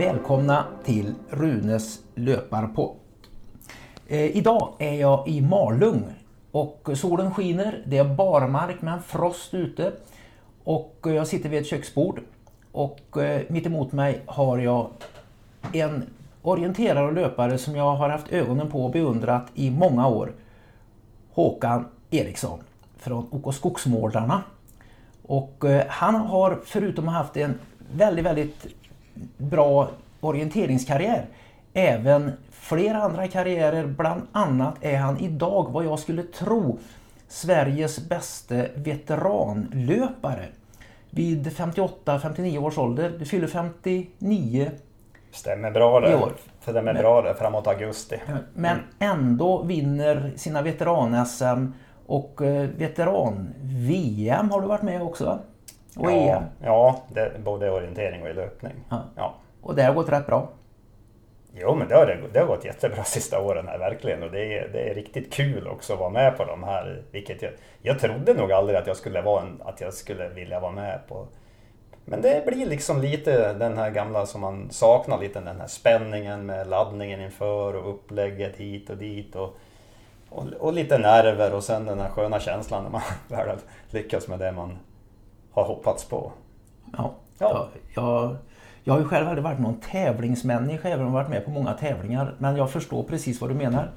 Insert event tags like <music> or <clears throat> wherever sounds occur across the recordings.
Välkomna till Runes löparpodd. Eh, idag är jag i Malung och solen skiner. Det är barmark med en frost ute och jag sitter vid ett köksbord och eh, mitt emot mig har jag en orienterare och löpare som jag har haft ögonen på och beundrat i många år. Håkan Eriksson från OK Skogsmålarna. Och eh, han har förutom att ha haft en väldigt, väldigt bra orienteringskarriär även flera andra karriärer. Bland annat är han idag vad jag skulle tro Sveriges bästa veteranlöpare. Vid 58-59 års ålder. Du fyller 59 Stämmer bra det. i år. Stämmer bra det framåt augusti. Men ändå vinner sina veteran-SM och eh, veteran-VM har du varit med också? Och E EM. Ja, det, både orientering och i löpning. Ja. Ja. Och det har gått rätt bra. Jo, men det har, det har gått jättebra <laughs> sista åren här verkligen. Och det är, det är riktigt kul också att vara med på de här. Vilket jag, jag trodde nog aldrig att jag skulle vara en, att jag skulle vilja vara med på. Men det blir liksom lite den här gamla som man saknar lite, den här spänningen med laddningen inför och upplägget hit och dit. Och, och, och lite nerver och sen den här sköna känslan när man <laughs> väl har lyckats med det man har hoppats på. Ja. Ja. Jag, jag, jag har ju själv aldrig varit någon tävlingsmänniska även om jag varit med på många tävlingar. Men jag förstår precis vad du menar.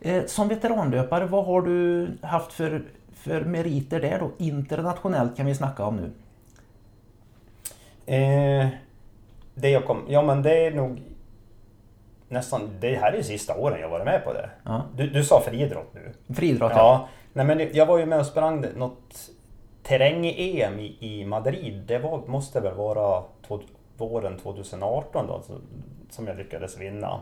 Eh, Som veteranlöpare, vad har du haft för, för meriter där då? Internationellt kan vi snacka om nu. Eh, det jag kom, ja men det är nog nästan, det här är sista åren jag varit med på det. Ja. Du, du sa friidrott nu. Friidrott, ja. Ja, nej men jag var ju med och sprang något terräng-EM i, i Madrid. Det var, måste väl vara två, våren 2018 då, alltså, som jag lyckades vinna.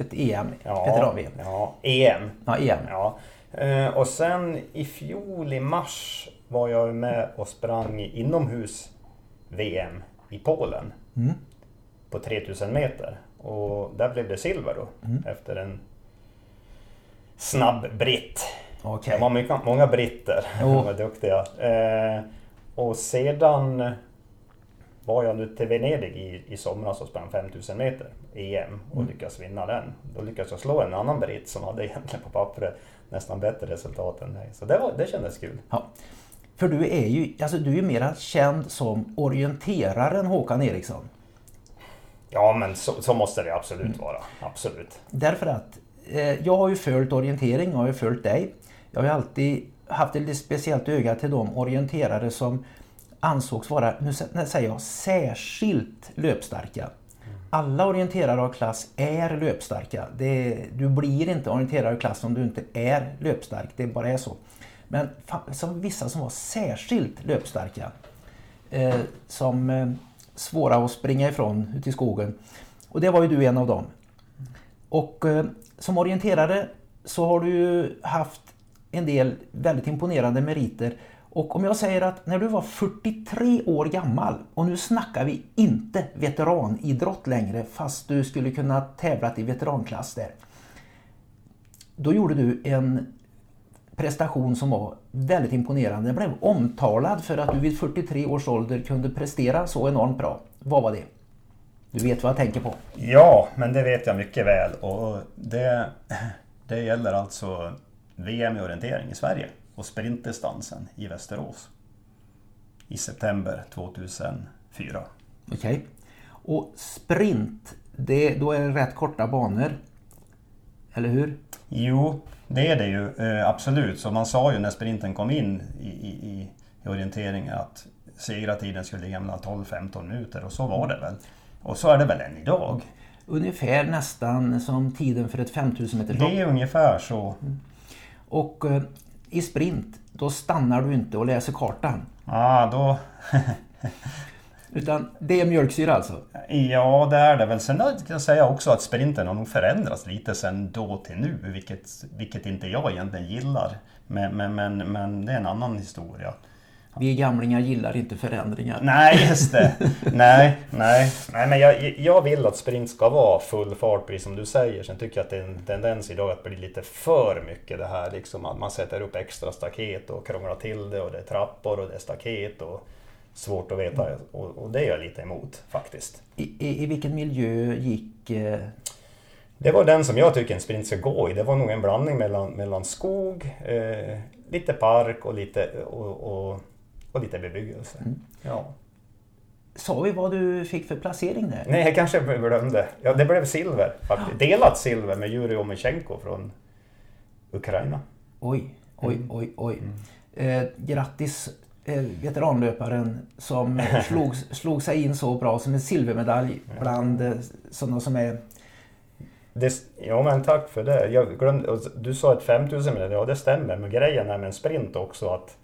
Ett EM, Ja, veteran-VM. ja, EM. Ja, EM. Ja. Eh, och sen i fjol i mars var jag med och sprang inomhus-VM i Polen. Mm. På 3000 meter. Och där blev det silver då. Mm. Efter en snabb britt. Okej. Det var mycket, många britter. Jo. <laughs> De var duktiga. Eh, och sedan var jag nu till Venedig i, i somras och sprang 5000 meter EM och Mm. lyckades vinna den. Då lyckades jag slå en annan britt som hade <laughs> egentligen på pappret nästan bättre resultat än mig. Så det, var, det kändes kul. Ja. För du är ju alltså du är mera känd som orienteraren Håkan Eriksson. Ja men så, så måste det absolut Mm. vara. Absolut. Därför att eh, jag har ju följt orientering, jag har ju följt dig. Jag har ju alltid haft ett lite speciellt öga till de orienterare som ansågs vara, nu säger jag, särskilt löpstarka. Alla orienterare av klass är löpstarka. Det, du blir inte orienterare av klass om du inte är löpstark. Det bara är så. Men som vissa som var särskilt löpstarka. Eh, som eh, svåra att springa ifrån ute i skogen. Och det var ju du en av dem. Och eh, som orienterare så har du ju haft en del väldigt imponerande meriter. Och om jag säger att när du var 43 år gammal och nu snackar vi inte veteranidrott längre fast du skulle kunna tävlat i veteranklass där. Då gjorde du en prestation som var väldigt imponerande. Den blev omtalad för att du vid 43 års ålder kunde prestera så enormt bra. Vad var det? Du vet vad jag tänker på. Ja, men det vet jag mycket väl. Och det, det gäller alltså VM i orientering i Sverige och sprintdistansen i Västerås. I september 2004. Okej. Och sprint, det, då är det rätt korta banor. Eller hur? Jo, det är det ju eh, absolut. Så man sa ju när sprinten kom in i, i, i, orienteringen att segrartiden skulle ligga mellan 12-15 minuter och så var det väl. Och så är det väl än idag. Ungefär nästan som tiden för ett 5000 meters lopp. Det är ungefär så. Och eh, i sprint, då stannar du inte och läser kartan. Ja, då... <laughs> Utan det är mjölksyra alltså. Ja, det är det väl. Sen kan jag säga också att sprinten har nog förändrats lite sen då till nu, vilket, vilket inte jag egentligen gillar. Men, men, men, men det är en annan historia. Vi gamlingar gillar inte förändringar. Nej, just det. <laughs> nej, nej, nej, men jag, jag vill att sprint ska vara full fart, precis som du säger. Sen tycker jag att det är en tendens idag att bli lite för mycket det här liksom att man sätter upp extra staket och krånglar till det och det är trappor och det är staket och svårt att veta och, och det är jag lite emot faktiskt. I, i, i vilken miljö gick... Eh... Det var den som jag tycker en sprint ska gå i. Det var nog en blandning mellan, mellan skog, eh, lite park och lite, och, och, och lite bebyggelse. Mm. Ja. Sa vi vad du fick för placering där? Nej, jag kanske glömde. Ja, det blev silver. Faktiskt. Delat silver med Jurij Omichenko från Ukraina. Oj, oj, mm. oj, oj. Mm. Eh, grattis eh, veteranlöparen som <laughs> slog, slog sig in så bra som en silvermedalj bland eh, sådana som är det, ja men tack för det. Jag glömde, du sa ett 5000 meter, ja det stämmer. Men grejen är med en sprint också att...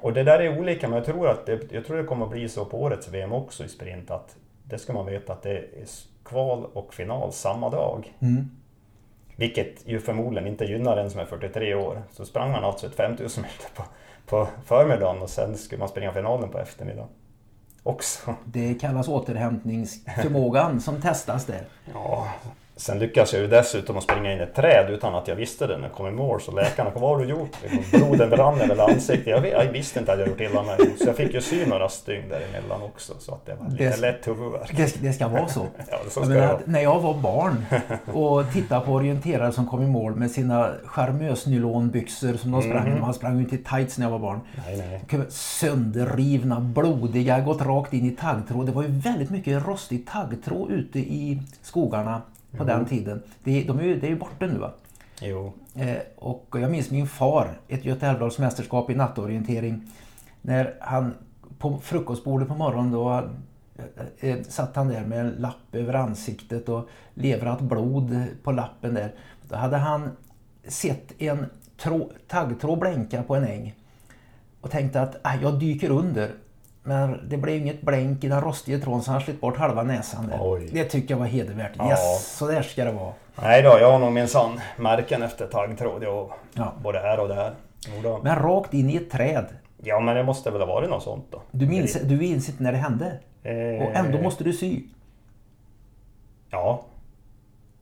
Och det där är olika men jag tror att det, jag tror det kommer att bli så på årets VM också i sprint att det ska man veta att det är kval och final samma dag. Mm. Vilket ju förmodligen inte gynnar den som är 43 år. Så sprang man alltså ett 5000 meter på, på förmiddagen och sen skulle man springa finalen på eftermiddagen också. Det kallas återhämtningsförmågan som testas där. Ja, Sen lyckas jag ju dessutom att springa in i ett träd utan att jag visste det när jag kom i mål. Så läkarna kom, vad har du gjort? Bloden brann över ansiktet. Jag, jag visste inte att jag gjort illa mig. Så jag fick ju sy några stygn däremellan också. Så att det var lite det, lätt huvudvärk. Det, det, ska vara så. <laughs> ja, så jag när jag var barn <laughs> och tittade på orienterare som kom i mål med sina charmösnylonbyxor som de sprang mm. Man sprang ju inte i tights när jag var barn. Nej, nej. Sönderrivna, blodiga, gått rakt in i taggtråd. Det var ju väldigt mycket rostig taggtråd ute i skogarna på den tiden. Det, de är ju, det är ju borta nu va? Jo. Eh, och jag minns min far, ett Göta Älvdalsmästerskap i nattorientering. När han på frukostbordet på morgonen då eh, eh, satt han där med en lapp över ansiktet och levrat blod på lappen där. Då hade han sett en taggtråd blänka på en äng och tänkte att äh, jag dyker under men det blev inget blänk i den rostiga tråden så han slet bort halva näsan där. Det tycker jag var hedervärt. Ja. Yes, så där ska det vara. Nej då, jag har nog minsann märken efter taggtråd. Jag, ja. Både här och där. Jodå. Men rakt in i ett träd. Ja men det måste väl ha varit något sånt då. Du minns, du minns inte när det hände? Eh... Och ändå måste du sy? Ja.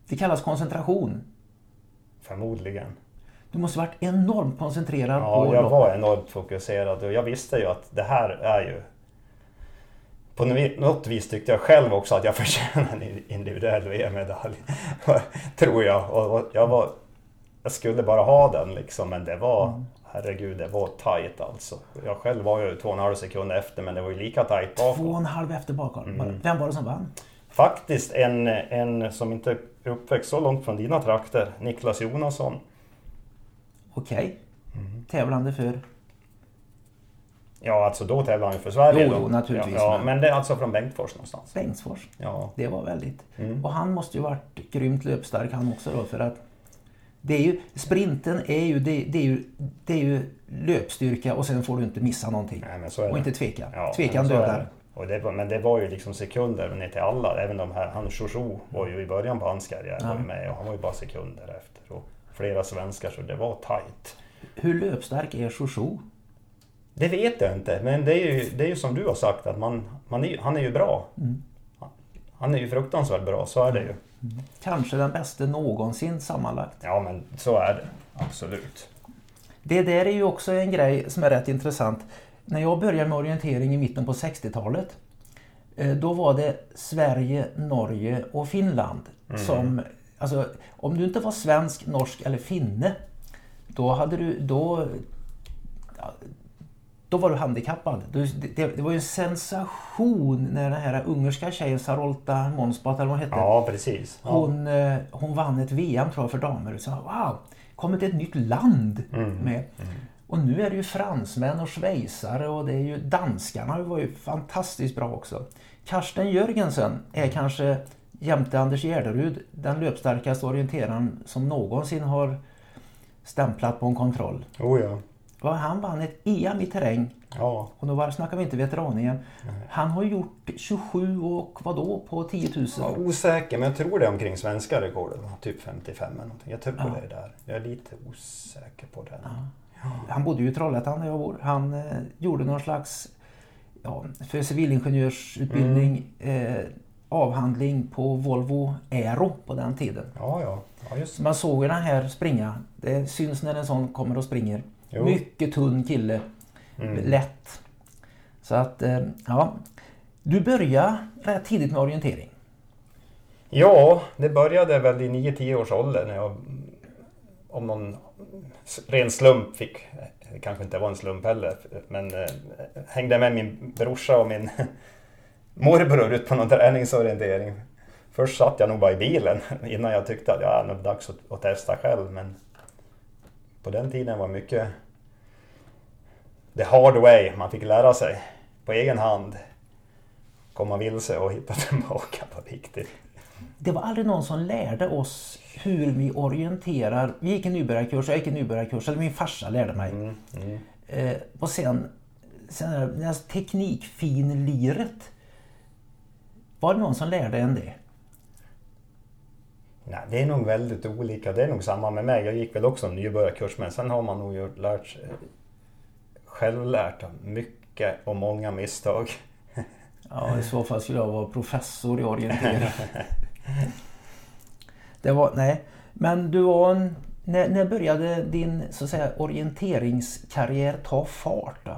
Det kallas koncentration. Förmodligen. Du måste varit enormt koncentrerad ja, på... Ja, jag var enormt fokuserad och jag visste ju att det här är ju... På något vis tyckte jag själv också att jag <laughs> förtjänade en individuell VM-medalj. <laughs> Tror jag. Och jag, var, jag skulle bara ha den liksom, men det var... Mm. Herregud, det var tajt alltså. Jag själv var ju två och en halv sekund efter, men det var ju lika tajt bakom. Två och en halv efter bakom? Mm. Vem var det som vann? Faktiskt en, en som inte är uppväxt så långt från dina trakter, Niklas Jonasson. Okej. Okay. Mm. Tävlande för? Ja, alltså då tävlade han ju för Sverige. Jo, jo naturligtvis. Ja, ja, men det är alltså från Bengtsfors någonstans. Bengtsfors? Ja. Det var väldigt. Mm. Och han måste ju varit grymt löpstark han också då för att det är ju, sprinten är ju, det, det, är ju, det är ju löpstyrka och sen får du inte missa någonting. Nej. Och inte tveka. Ja, Tvekan dödar. Och det var, men det var ju liksom sekunder ner till alla. Även de här, han Shoshu var ju i början på hans karriär ja. var med och han var ju bara sekunder efter. Och flera svenskar så det var tajt. Hur löpstark är Shoshu? Det vet jag inte, men det är ju, det är ju som du har sagt att man, man är, han är ju bra. Mm. Han är ju fruktansvärt bra, så är det ju. Mm. Kanske den bästa någonsin sammanlagt. Ja, men så är det. Absolut. Det där är ju också en grej som är rätt intressant. När jag började med orientering i mitten på 60-talet eh, då var det Sverige, Norge och Finland mm. som Alltså, om du inte var svensk, norsk eller finne, då hade du... Då, då var du handikappad. Det, det, var ju en sensation när den här ungerska tjejen Sarolta Månsbat, eller vad hon hette. Ja, precis. Ja. Hon, eh, hon vann ett VM tror jag för damer. Så, wow, kommit ett nytt land mm. med. Mm. Och nu är det ju fransmän och schweizare och det är ju danskarna var ju fantastiskt bra också. Karsten Jörgensen är kanske jämte Anders Gärderud den löpstarkaste orienteraren som någonsin har stämplat på en kontroll. Oh ja. Och han vann ett EM i terräng. Ja. Och då snackar vi inte veteran Han har gjort 27 och vad då på 10 000? Ja, osäker, men jag tror det är omkring svenska rekordet. Typ 55 eller någonting. Jag tror ja. det är där. Jag är lite osäker på den. Ja. Han bodde ju i Trollhättan där jag bor. Han eh, gjorde någon slags ja, för civilingenjörsutbildning mm. eh, avhandling på Volvo Aero på den tiden. Ja, ja. ja just. Man såg den här springa. Det syns när en sån kommer och springer. Jo. Mycket tunn kille. Mm. Lätt. Så att, eh, ja. Du började rätt tidigt med orientering. Ja, det började väl i 9-10 års ålder när jag om någon ren slump fick, det kanske inte var en slump heller, men eh, hängde med min brorsa och min morbror ut på någon träningsorientering. Först satt jag nog bara i bilen <laughs> innan jag tyckte att ja, det var dags att, att testa själv. Men på den tiden var mycket the hard way. Man fick lära sig på egen hand. Komma vilse och hitta <laughs> tillbaka på riktigt. Det var aldrig någon som lärde oss hur vi orienterar. Vi gick en nybörjarkurs, jag gick en nybörjarkurs, eller min farsa lärde mig. Mm, mm. Eh, och sen, sen det teknikfinliret. Var det någon som lärde en det? Nej, det är nog väldigt olika. Det är nog samma med mig. Jag gick väl också en nybörjarkurs men sen har man nog lärt sig, självlärt mycket och många misstag. <laughs> Ja, i så fall skulle jag vara professor i orientering. <laughs> Det var, nej, men du var en, när, när började din så att säga, orienteringskarriär ta fart? Då?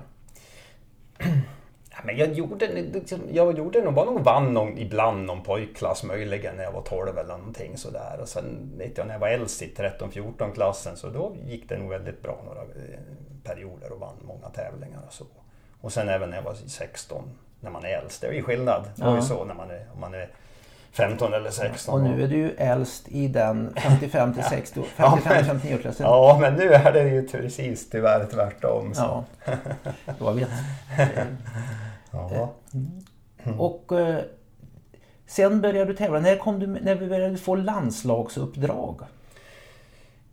<clears throat> men jag gjorde, liksom, jag gjorde nog bara någon vann någon, ibland någon pojkklass möjligen när jag var 12 eller någonting sådär. Och sen vet jag när jag var äldst i 13-14 klassen så då gick det nog väldigt bra några eh, perioder och vann många tävlingar och så. Och sen även när jag var 16 när man är äldst. Det är ju skillnad. Det är ju så när man är, om man är 15 eller 16. Och nu är du ju äldst i den 55 till 60, 55 59 klassen. Ja, men nu är det ju precis tyvärr tvärtom. Så. Ja, <laughs> jag vet. Ja. Mm. Och eh, sen började du tävla. När, kom du, när började du få landslagsuppdrag?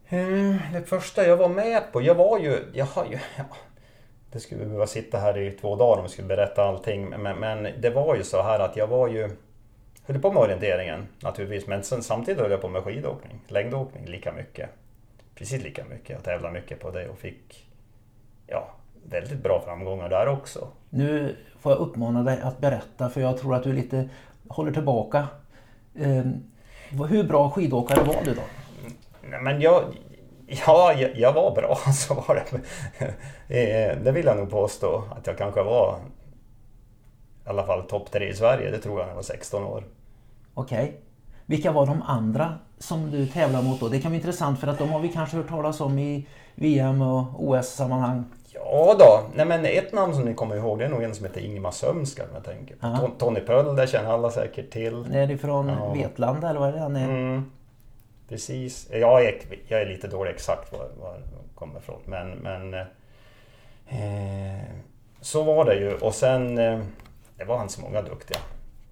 Mm, det första jag var med på, jag var ju, jag har ju, ja, det skulle vi behöva sitta här i två dagar om vi skulle berätta allting. Men, men det var ju så här att jag var ju höll på med orienteringen naturligtvis, men sen, samtidigt höll jag på med skidåkning, längdåkning lika mycket. Precis lika mycket. Jag tävlade mycket på det och fick ja, väldigt bra framgångar där också. Nu får jag uppmana dig att berätta för jag tror att du lite håller tillbaka. Eh, hur bra skidåkare var du då? Nej, men jag, ja, jag, jag var bra, <laughs> så var det. Eh, det vill jag nog påstå att jag kanske var i alla fall topp tre i Sverige, det tror jag när jag var 16 år. Okej. Okay. Vilka var de andra som du tävlade mot då? Det kan vara intressant för att de har vi kanske hört talas om i VM och OS-sammanhang. Ja då, nej men ett namn som ni kommer ihåg det är nog en som heter Ingemar Sömska jag tänker på. Tony Pöll, det känner alla säkert till. Är det från ja. Vetlanda eller vad är det han är? Mm, precis. Jag är, jag är lite dålig exakt var, var det kommer ifrån men, men eh, så var det ju och sen eh, det var han så många duktiga.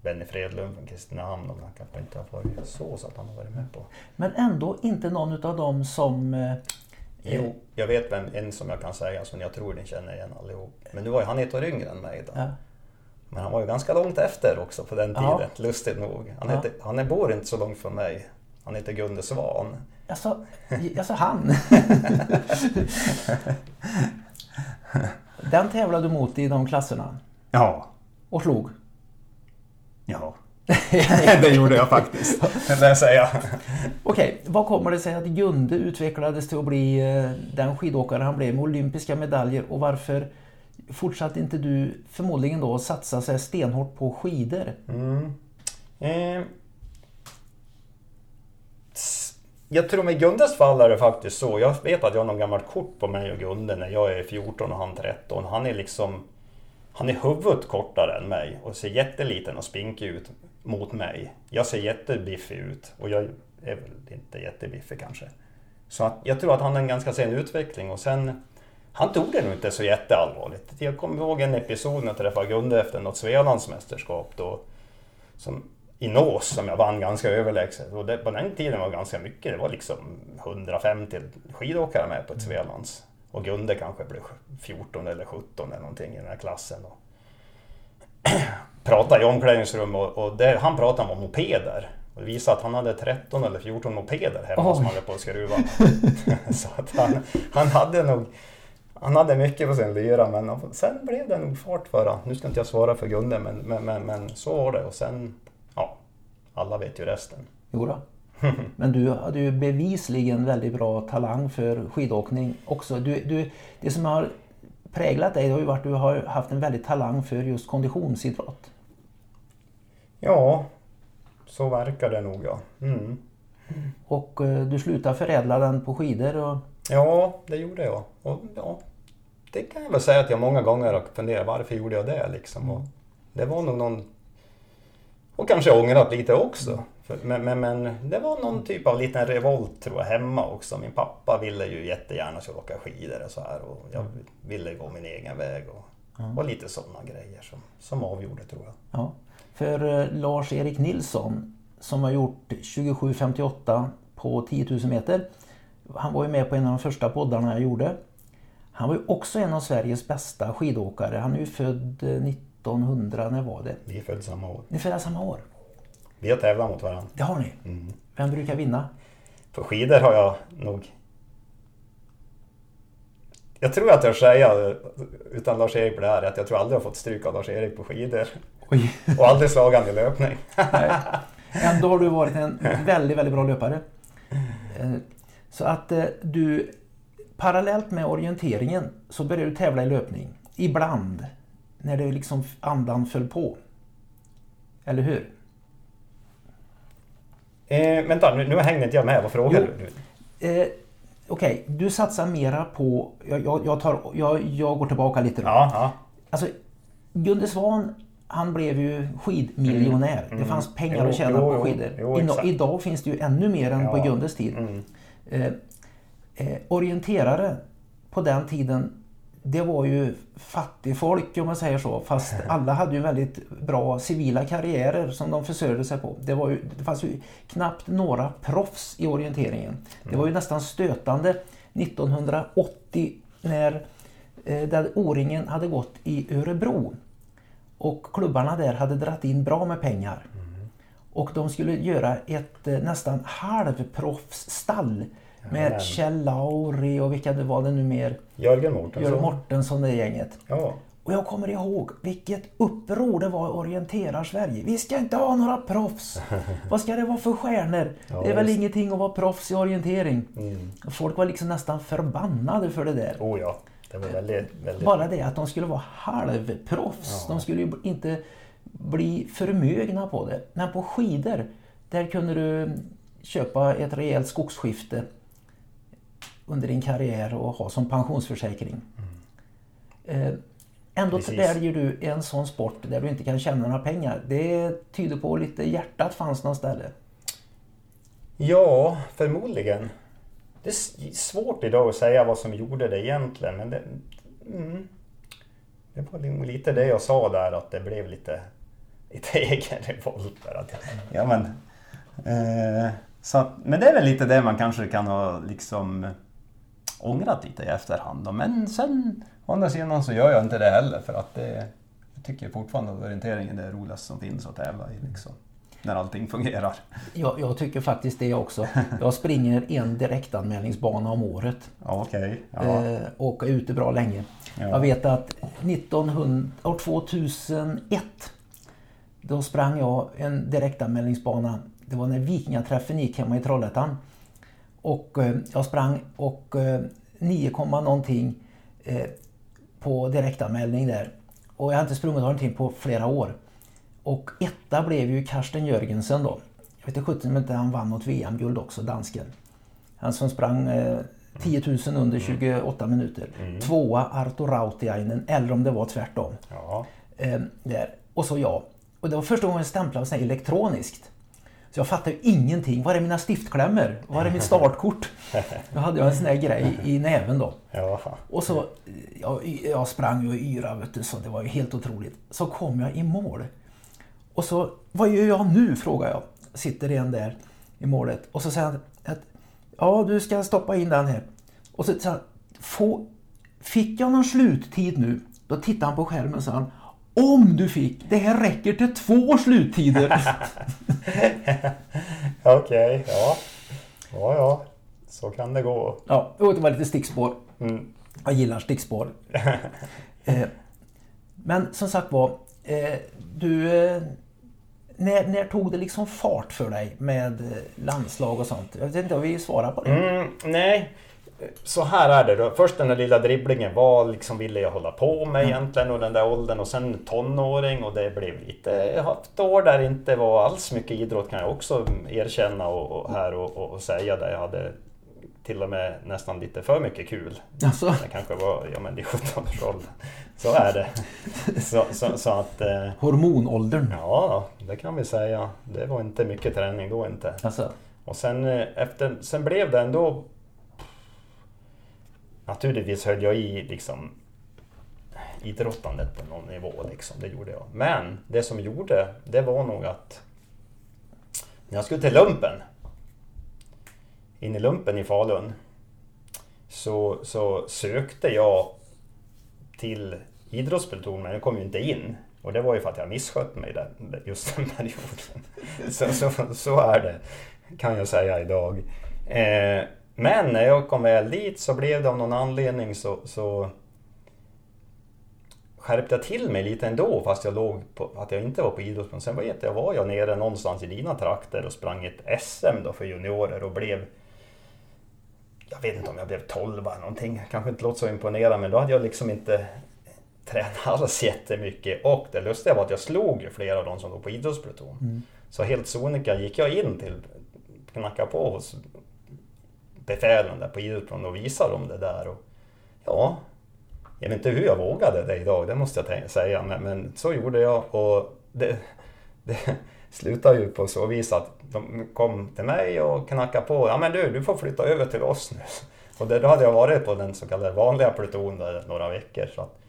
Benny Fredlund från Kristinehamn och han kanske inte har varit så, så att han har varit med på. Men ändå inte någon av dem som... Eh, jo, jag vet vem, en som jag kan säga som jag tror ni känner igen allihop. Men nu var ju han ett år yngre än mig då. Ja. Men han var ju ganska långt efter också på den tiden, ja. lustigt nog. Han, heter, ja. han är, bor inte så långt från mig. Han heter Gunde Svan. Alltså, alltså han? <laughs> Den tävlade du mot i de klasserna? Ja. Och slog? Ja, <laughs> det gjorde jag faktiskt. Det jag säga. Okej, vad kommer det sig att Gunde utvecklades till att bli eh, den skidåkare han blev med olympiska medaljer och varför fortsatte inte du förmodligen då satsa sig stenhårt på skidor? Mm. Eh. Jag tror med Gundes fall är det faktiskt så. Jag vet att jag har någon gammalt kort på mig och Gunde när jag är 14 och han 13. Han är liksom han är huvudet kortare än mig och ser jätteliten och spinkig ut mot mig. Jag ser jättebiffig ut och jag är väl inte jättebiffig kanske. Så att jag tror att han har en ganska sen utveckling och sen han tog det nog inte så jätteallvarligt. Jag kommer ihåg en episod när jag träffade Gunde efter något Svealandsmästerskap då, som, i Nås som jag vann ganska överlägset. Och det, på den tiden var det ganska mycket, det var liksom 150 skidåkare med på ett Svealands. Och Gunde kanske blev 14 eller 17 eller någonting i den här klassen. Och <clears throat> pratade i omklädningsrum och, och det, han pratade om mopeder. Och det visade att han hade 13 eller 14 mopeder hemma oh. som han hade på att skruva. <laughs> så att han, han hade nog han hade mycket på sin lyra men sen blev det nog fart för honom. Nu ska inte jag svara för Gunde men, men, men, men så var det och sen, ja, alla vet ju resten. Jodå. <laughs> Men du hade ju bevisligen väldigt bra talang för skidåkning också. Du, du, det som har präglat dig har ju varit att du har haft en väldig talang för just konditionsidrott. Ja, så verkar det nog ja. Mm. Och eh, du slutade förädla den på skidor och Ja, det gjorde jag. Och, ja, det kan jag väl säga att jag många gånger har funderat varför gjorde jag det liksom. Och det var nog någon... Och kanske ångrat lite också. Men, men, men det var någon typ av liten revolt tror jag hemma också. Min pappa ville ju jättegärna att jag åka skidor och så här. Och jag ville gå min egen väg. Och, och lite sådana grejer som, som avgjorde tror jag. Ja. För eh, Lars-Erik Nilsson som har gjort 27.58 på 10 000 meter. Han var ju med på en av de första poddarna jag gjorde. Han var ju också en av Sveriges bästa skidåkare. Han är ju född eh, 1900, när var det? Vi är födda samma år. Ni är födda samma år. Vi har tävlat mot varandra. Det har ni. Mm. Vem brukar vinna? På skidor har jag nog... Jag tror att jag säga utan Lars-Erik på det här, att jag tror aldrig jag fått stryk av Lars-Erik på skidor. Oj. Och aldrig slagit han i löpning. Nej. Ändå har du varit en väldigt, väldigt bra löpare. Eh, Så att eh, du parallellt med orienteringen så började du tävla i löpning. Ibland. När det liksom andan föll på. Eller hur? Eh, vänta, nu, nu hängde inte jag med. Vad frågar du? Eh, Okej, du satsar mera på... Jag, jag, jag, tar, jag, jag går tillbaka lite då. Ja, ja. Alltså, Gunde Svan, han blev ju skidmiljonär. Det fanns pengar Jo, att tjäna jo, på skidor. Jo, exakt. idag finns det ju ännu mer än på Ja. Gundes tid. Mm. Eh, eh, orienterare på den tiden, det var ju fattigfolk om man säger så. Fast <laughs> alla hade ju väldigt bra civila karriärer som de försörjde sig på. Det, var ju, det fanns ju knappt några proffs i orienteringen. Det var ju nästan stötande 1980 när eh, där O-ringen hade gått i Örebro. Och klubbarna där hade dratt in bra med pengar. Och de skulle göra ett eh, nästan halvproffsstall med Jajamän. Kjell Lauri och vilka det var det nu mer. Jörgen Mårtensson. Jörgen Mortensson det gänget. Ja. Och jag kommer ihåg vilket uppror det var i Orienterar Sverige. Vi ska inte ha några proffs. <laughs> Vad ska det vara för stjärnor? Ja, det är väl visst. ingenting att vara proffs i orientering. Mm. Folk var liksom nästan förbannade för det där. Oh ja. Det väldigt... väldigt... Bara det att de skulle vara halvproffs. Ja. De skulle ju inte bli förmögna på det. Men på skidor, där kunde du köpa ett rejält skogsskifte under din karriär och ha som pensionsförsäkring. Eh, Ändå Precis. väljer du en sån sport där du inte kan tjäna några pengar. Det tyder på lite hjärtat fanns någon ställe. Ja, förmodligen. Det är svårt idag att säga vad som gjorde det egentligen, men det... Mm, det var nog lite det jag sa där, att det blev lite, <laughs> lite egen revolt där. Att ja, men... Eh, så, men det är väl lite det man kanske kan ha liksom eh, ångrat lite i efterhand. då. Men sen, å andra sidan så gör jag inte det heller, för att det... Jag tycker fortfarande att orienteringen är det roligaste som finns att tävla i, liksom. När allting fungerar. Jag, jag tycker faktiskt det också. Jag springer en direktanmälningsbana om året. Okej. Ja. eh, och är ute bra länge. Ja. Jag vet att 1900, år 2001 då sprang jag en direktanmälningsbana. Det var när Vikingaträffen gick hemma i Trollhättan. Och eh, jag sprang och eh, 9, komma någonting eh, på direktanmälning där. Och jag har inte sprungit någonting på flera år. Och etta blev ju Karsten Jörgensen då. Jag vet inte sjutton om inte han vann något VM-guld också, dansken. Han som sprang eh, 10 000 under 28 minuter. Tvåa Arto Rautiainen, eller om det var tvärtom. Ja. Eh, där. Och så jag. Och det var första gången jag stämplade så elektroniskt. Så jag fattade ju ingenting. Var är mina stiftklämmor? Var är mitt <laughs> startkort? Då hade jag en sån här grej i näven då. Ja. Och så, jag, jag sprang ju och yrade så det var ju helt otroligt. Så kom jag i mål. Och så, vad gör jag nu? frågar jag. Sitter en där i målet. Och så säger han att, ja du ska stoppa in den här. Och så säger han, få, fick jag någon sluttid nu? Då tittar han på skärmen och säger han, om du fick, det här räcker till två sluttider. <laughs> Okej, ja. Ja, ja. Så kan det gå. ja, och det var lite stickspår. Mm. Jag gillar stickspår. <laughs> eh, men som sagt var, eh, du... När, när tog det liksom fart för dig med eh, landslag och sånt? Jag vet inte om vi svarar på det. Mm, nej. så här är det då. Först den där lilla dribblingen, vad liksom ville jag hålla på med egentligen och den där åldern och sen tonåring och det blev lite, jag har haft år där det inte var alls mycket idrott kan jag också erkänna och, och här och, och, och säga där jag hade till och med nästan lite för mycket kul. Alltså. Det kanske var, ja men i 17-årsåldern. Så är det. <laughs> Så, så, så att... Eh, Hormonåldern. ja, det kan vi säga. Det var inte mycket träning då inte. Alltså. Och sen, eh, efter, sen blev det ändå... Naturligtvis höll jag i liksom idrottandet på någon nivå, liksom, det gjorde jag. Men det som gjorde, det var nog att när jag skulle till lumpen, in i lumpen i Falun, så, så sökte jag till idrottspluton, men jag kom ju inte in. Och det var ju för att jag misskött mig där, just den <laughs> perioden. Så, så, så är det, kan jag säga idag. Eh, men när jag kom väl dit så blev det av någon anledning så, så skärpte jag till mig lite ändå fast jag låg på, att jag inte var på idrottsplanen. Sen vet jag, var jag nere någonstans i dina trakter och sprang ett SM då för juniorer och blev jag vet inte om jag blev 12 eller någonting, kanske inte låter så imponerande men då hade jag liksom inte tränat alls jättemycket och det lustiga var att jag slog flera av de som låg på idrottspluton. Mm. Så helt sonika gick jag in till, knackade på hos befälen där på idrottsplan och visade dem det där. Och, ja, jag vet inte hur jag vågade det idag, det måste jag säga, men, men så gjorde jag och det, det slutade ju på så vis att de kom till mig och knackade på. Ja men du, du får flytta över till oss nu. <laughs> Och det, då hade jag varit på den så kallade vanliga pluton där några veckor. Så att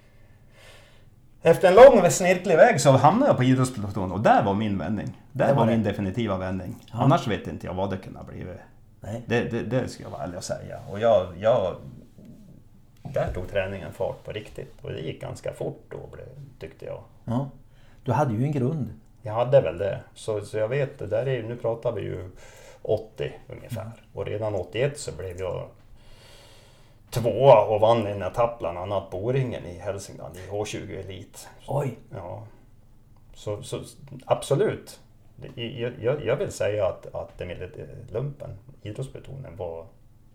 efter en lång snirklig väg så hamnade jag på idrottspluton och där var min vändning. Där Det var var min definitiva vändning. Annars vet inte jag vad det kunde ha blivit. Nej. Det, det, det ska jag vara ärlig och säga. Och jag, jag, där tog träningen fart på riktigt. Och det gick ganska fort då tyckte jag. Ja. Du hade ju en grund. Jag hade väl det. Så, så jag vet, det där är, nu pratar vi ju 80 ungefär. Och redan 81 så blev jag tvåa och vann en etapp bland annat på O-ringen i Hälsingland i H20 Elit. Oj, Ja. Så, så absolut. Jag, jag, jag vill säga att, att lumpen, idrottsbetonen, var,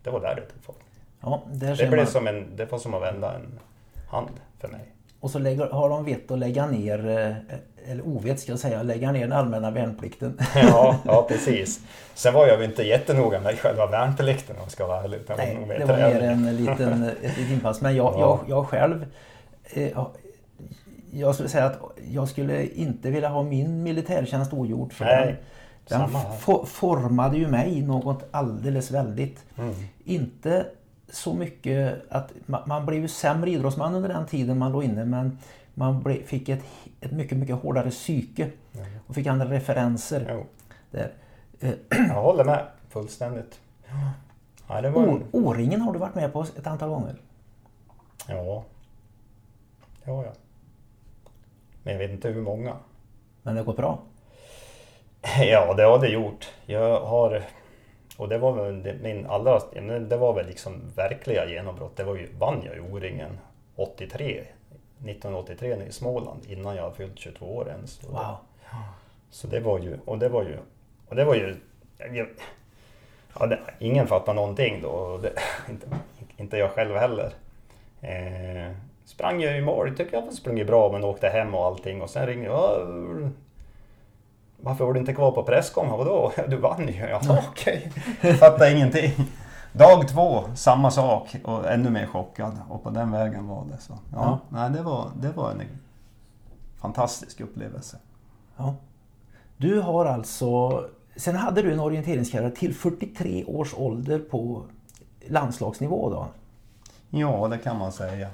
det var där det tog fart. ja, Det, blev man. som en, det var som att vända en hand för mig. Och så lägger, har de vett att lägga ner, eh, eller ovett ska jag säga, lägga ner den allmänna värnplikten. <laughs> Ja, ja precis. Sen var jag väl inte jättenoga med själva värnplikten om jag ska vara ärlig. Nej, det var mer en liten, ett litet inpass. Men jag, Ja. jag, jag själv, eh, jag skulle säga att jag skulle inte vilja ha min militärtjänst ogjord. För Nej, den den samma här. fo- formade ju mig något alldeles väldigt. Mm. Inte så mycket att man, man blev ju sämre idrottsman under den tiden man låg inne men man ble, fick ett, ett mycket, mycket hårdare psyke och fick andra referenser. Jo, Där. <clears throat> Jag håller med fullständigt. Ja, det var en, O-ringen har du varit med på ett antal gånger. ja, det har jag. Men jag vet inte hur många. Men det har gått bra. <laughs> Ja, det har det gjort. Jag har... Och det var väl min allra... Det var väl liksom verkliga genombrott. Det var ju, vann jag ju O-ringen 83. 1983 i Småland innan jag fyllt 22 år ens. Och det- Wow. Så det var ju... Och det var ju... Och det var ju... Jag, ja, det, ingen fattar någonting då. Det, <laughs> inte, inte jag själv heller. Eh, sprang jag i mål. Tycker jag sprungit bra men åkte hem och allting. Och sen ringde jag. "Ja, Varför var du inte kvar på presskonferensen? Vadå? <laughs> Du vann ju. Ja, okej. Fattar ingenting. Dag två, samma sak och ännu mer chockad. Och på den vägen var det. Så, ja, Ja. Nej, det, var, det var en fantastisk upplevelse. Ja. Du har alltså, sen hade du en orienteringskarriär till 43 års ålder på landslagsnivå då? Ja, det kan man säga.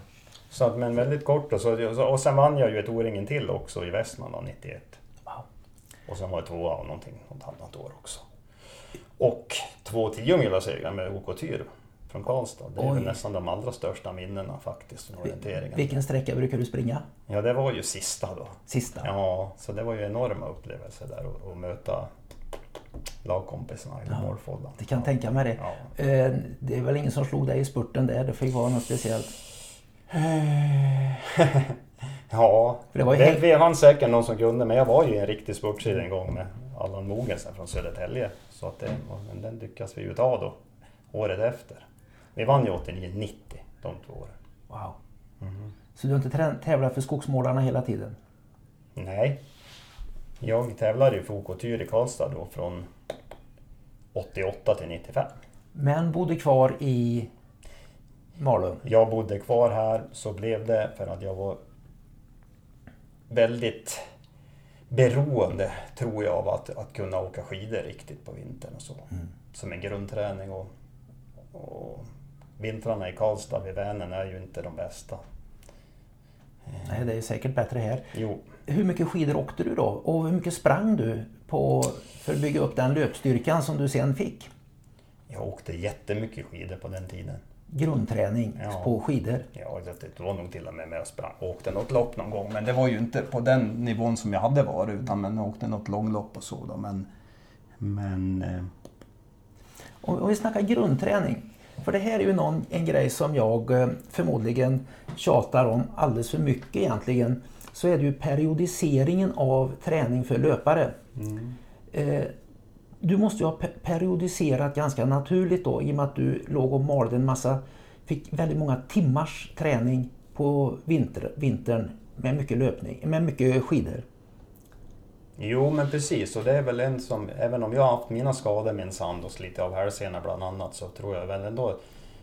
Så att, men väldigt kort och, så, och sen vann jag ju ett O-ringen till också i Västmanland 91. Och sen var jag tvåa och någonting något annat år också. Och två tiomilssegrar med OK Tyr från Karlstad. Det är Oj. väl nästan de allra största minnena faktiskt från orienteringen. Vilken sträcka brukar du springa? Ja, det var ju sista då. Sista? Ja, så det var ju enorma upplevelser där att- att möta lagkompisarna i Ja, målfållan. Det kan tänka mig det. Ja. Eh, Det är väl ingen som slog dig i spurten där? Det ju vara något speciellt. <laughs> <laughs> Ja, För det var ju det, helt- det fanns säkert någon som kunde, men jag var ju i en riktig spurtsida en gång med Allan Mogensen från Södertälje. Så att det, men den lyckas vi ju ta då, året efter. Vi vann ju 89-90 de två åren. Wow. Så du har inte tävlat för skogsmålarna hela tiden? Nej. Jag tävlade i Fokotyr i Karlstad då från 88 till 95. Men bodde kvar i Malung? Jag bodde kvar här, så blev det för att jag var väldigt beroende, tror jag, av att, att kunna åka skidor riktigt på vintern och så. Mm. Som en grundträning. Och, och vintrarna i Karlstad vid Vänern är ju inte de bästa. Nej, det är säkert bättre här. Jo. Hur mycket skidor åkte du då? Och hur mycket sprang du på, för att bygga upp den löpstyrkan som du sen fick? Jag åkte jättemycket skidor på den tiden. Grundträning ja. på skidor? Ja, det var nog till och med med och sprang. åkte något lopp någon gång. Men det var ju inte på den nivån som jag hade varit. Utan men jag åkte något långlopp och så. Då. Men, men eh... Om vi snackar grundträning. För det här är ju någon, en grej som jag eh, förmodligen tjatar om alldeles för mycket egentligen. Så är det ju periodiseringen av träning för löpare. Mm. Eh, du måste ju ha periodiserat ganska naturligt då i och med att du låg och malde en massa, fick väldigt många timmars träning på vinter, vintern med mycket löpning, med mycket skidor. Jo men precis och det är väl en som, även om jag har haft mina skador med en sand och slitit av hälsenor bland annat så tror jag väl ändå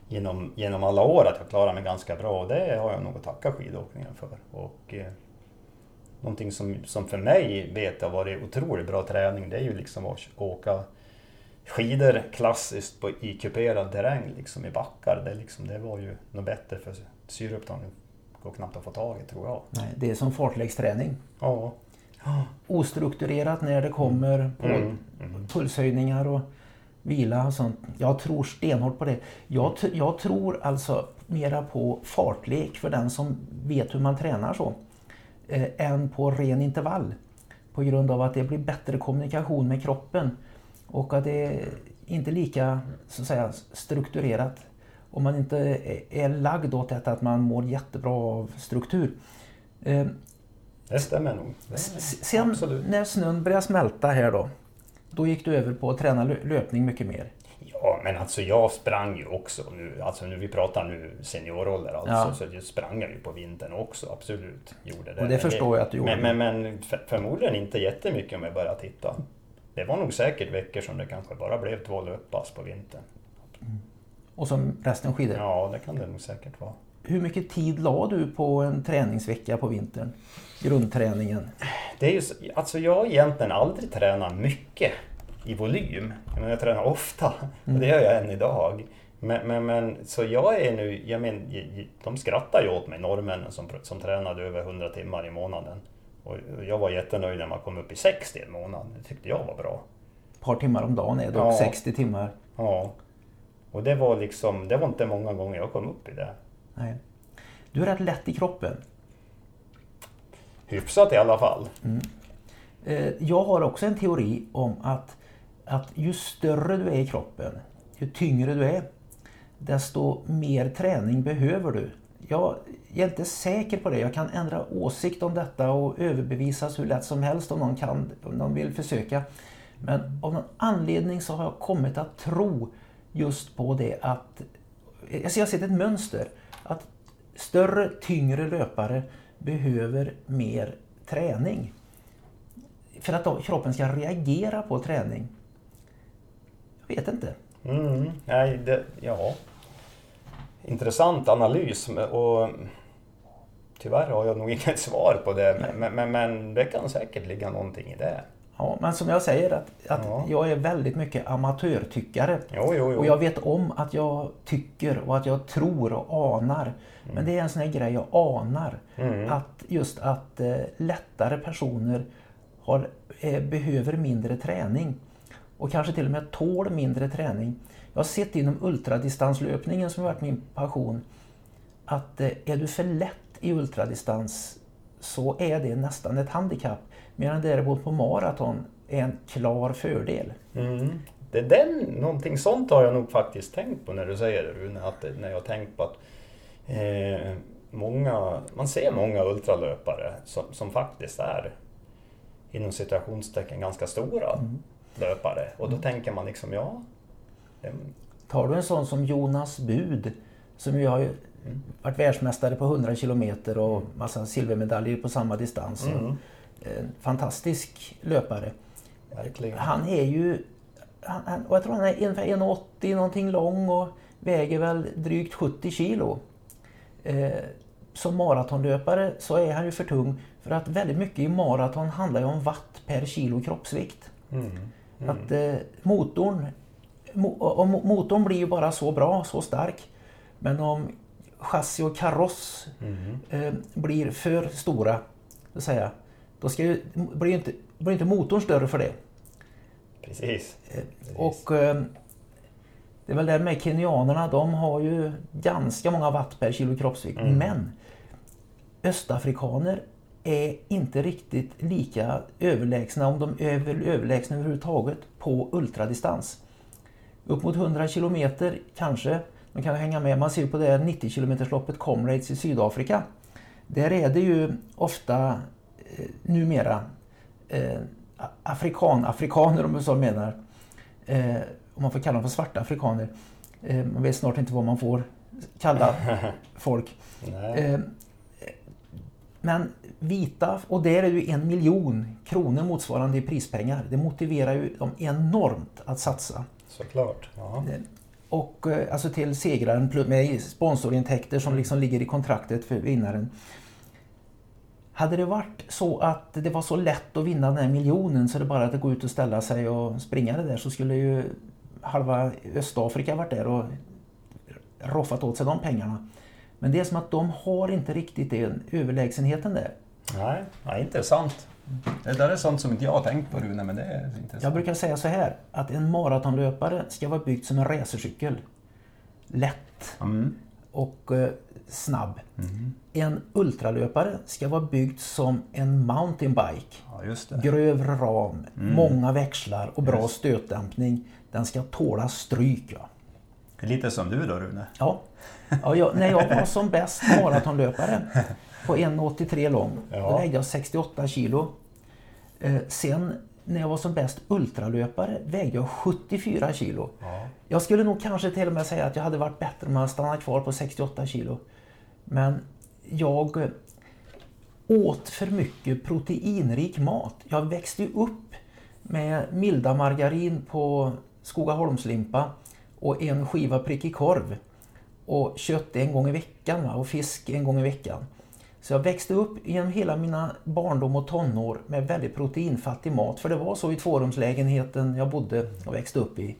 genom, genom alla år att jag klarar mig ganska bra och det har jag nog att tacka skidåkningen för. Och, eh, någonting som, som för mig vet har varit otroligt bra träning det är ju liksom att åka skidor klassiskt på, i kuperad terräng liksom i backar. Det, liksom, det var ju något bättre för syreupptagning går knappt att få tag i tror jag. Nej, det är som fartläggsträning. Ja. <gasps> Ostrukturerat när det kommer på mm. Mm. pulshöjningar och vila och sånt. Jag tror stenhårt på det. Jag, jag tror alltså mera på fartlek för den som vet hur man tränar så. Eh, än på ren intervall. På grund av att det blir bättre kommunikation med kroppen. Och att det är inte lika så att säga, strukturerat. Om man inte är lagd åt detta att man mår jättebra av struktur. Eh, det stämmer nog. Det Sen absolut. när snön började smälta här då. Då gick du över på att träna löpning mycket mer. Ja, men alltså jag sprang ju också nu. Alltså nu vi pratar nu seniorålder alltså. Ja. Så jag sprang jag ju på vintern också, absolut. Gjorde det. Och det förstår jag att du gjorde. Men, men, men förmodligen inte jättemycket om jag börjar titta. Det var nog säkert veckor som det kanske bara blev två löppass på vintern. Mm. Och som resten skidor? Ja, det kan det nog säkert vara. Hur mycket tid la du på en träningsvecka på vintern? Grundträningen? Det är ju, alltså jag har egentligen aldrig tränat mycket i volym. Jag, jag tränar ofta och det gör jag än idag. Men, men, men, så jag är nu, jag men, de skrattar ju åt mig, norrmännen som, som tränade över 100 timmar i månaden. Och jag var jättenöjd när man kom upp i 60 i månaden. Det tyckte jag var bra. Ett par timmar om dagen är dock ja. 60 timmar. Ja. Och det var liksom, det var inte många gånger jag kom upp i det. Nej. Du är rätt lätt i kroppen. Hyfsat i alla fall. Mm. Eh, jag har också en teori om att, att ju större du är i kroppen, ju tyngre du är, desto mer träning behöver du. Jag är inte säker på det. Jag kan ändra åsikt om detta och överbevisas hur lätt som helst om någon, kan, om någon vill försöka. Men av någon anledning så har jag kommit att tro just på det att... Alltså jag har sett ett mönster. Att större, tyngre löpare behöver mer träning. För att kroppen ska reagera på träning. Jag vet inte. Mm, nej, det, ja. Intressant analys och tyvärr har jag nog inget svar på det. Men, men, men, det kan säkert ligga någonting i det. Ja, men som jag säger att, att ja. jag är väldigt mycket amatörtyckare. Jo, jo, jo. Och jag vet om att jag tycker och att jag tror och anar. Mm. Men det är en sån här grej jag anar. Mm. Att just att eh, lättare personer har, eh, behöver mindre träning. Och kanske till och med tål mindre träning. Jag har sett inom ultradistanslöpningen som har varit min passion att eh, är du för lätt i ultradistans så är det nästan ett handikapp. Medan däremot på maraton är en klar fördel. Mm. Det är den, någonting sånt har jag nog faktiskt tänkt på när du säger det Rune. Att, när jag tänkt på att eh, många, man ser många ultralöpare som, som faktiskt är inom situationstecken ganska stora mm. Löpare. Och då mm. tänker man liksom, ja... tar du en sån som Jonas Bud som ju har ju varit världsmästare på 100 kilometer och massa silvermedaljer på samma distans. Mm. En fantastisk löpare. Verkligen. Han är ju, han, och jag tror han är ungefär 1,80 någonting lång och väger väl drygt 70 kilo. Eh, som maratonlöpare så är han ju för tung för att väldigt mycket i maraton handlar ju om watt per kilo kroppsvikt. Mm. Att eh, motorn, mo, motorn blir ju bara så bra, så stark. Men om chassi och kaross Mm. eh, blir för stora, så säga, då ska ju, blir ju inte, blir inte motorn större för det. Precis. Eh, Och eh, det är väl det med kenyanerna, de har ju ganska många watt per kilo kroppsvikt. Mm. Men östafrikaner är inte riktigt lika överlägsna, om de är väl överlägsna överhuvudtaget, på ultradistans. Upp mot 100 kilometer kanske, de kan hänga med. Man ser på det här 90 kilometersloppet Comrades i Sydafrika. Där är det ju ofta eh, numera eh, afrikan, afrikaner om man så menar. Eh, om man får kalla dem för svarta afrikaner. Eh, man vet snart inte vad man får kalla <laughs> folk. Men vita, och där är ju en miljon kronor motsvarande i prispengar. Det motiverar ju dem enormt att satsa. Såklart. Eh, Och eh, alltså till segraren med sponsorintäkter som liksom ligger i kontraktet för vinnaren. Hade det varit så att det var så lätt att vinna den här miljonen så det bara att gå ut och ställa sig och springa det där så skulle ju halva Östafrika varit där och roffat åt sig de pengarna. Men det är som att de har inte riktigt den överlägsenheten där. Nej, ja, intressant. Det där är sånt som inte jag har tänkt på Rune, men det är intressant. Jag brukar säga så här att en maratonlöpare ska vara byggd som en racercykel. Lätt Mm. och eh, snabb. En ultralöpare ska vara byggd som en mountainbike. Ja, just. Grövre ram, många växlar och bra stötdämpning. Den ska tåla stryk. Ja. Lite som du då Rune. Ja. Ja, jag, när jag var som bäst maratonlöpare på 1,83 lång, då Ja. vägde jag 68 kilo. Eh, sen när jag var som bäst ultralöpare vägde jag 74 kilo. Ja. Jag skulle nog kanske till och med säga att jag hade varit bättre om jag stannat kvar på 68 kilo. Men jag åt för mycket proteinrik mat. Jag växte upp med milda margarin på Skogaholmslimpa och en skiva prickig korv. Och kött en gång i veckan och fisk en gång i veckan. Så jag växte upp genom hela mina barndom och tonår med väldigt proteinfattig mat. För det var så i tvårumslägenheten jag bodde och växte upp i.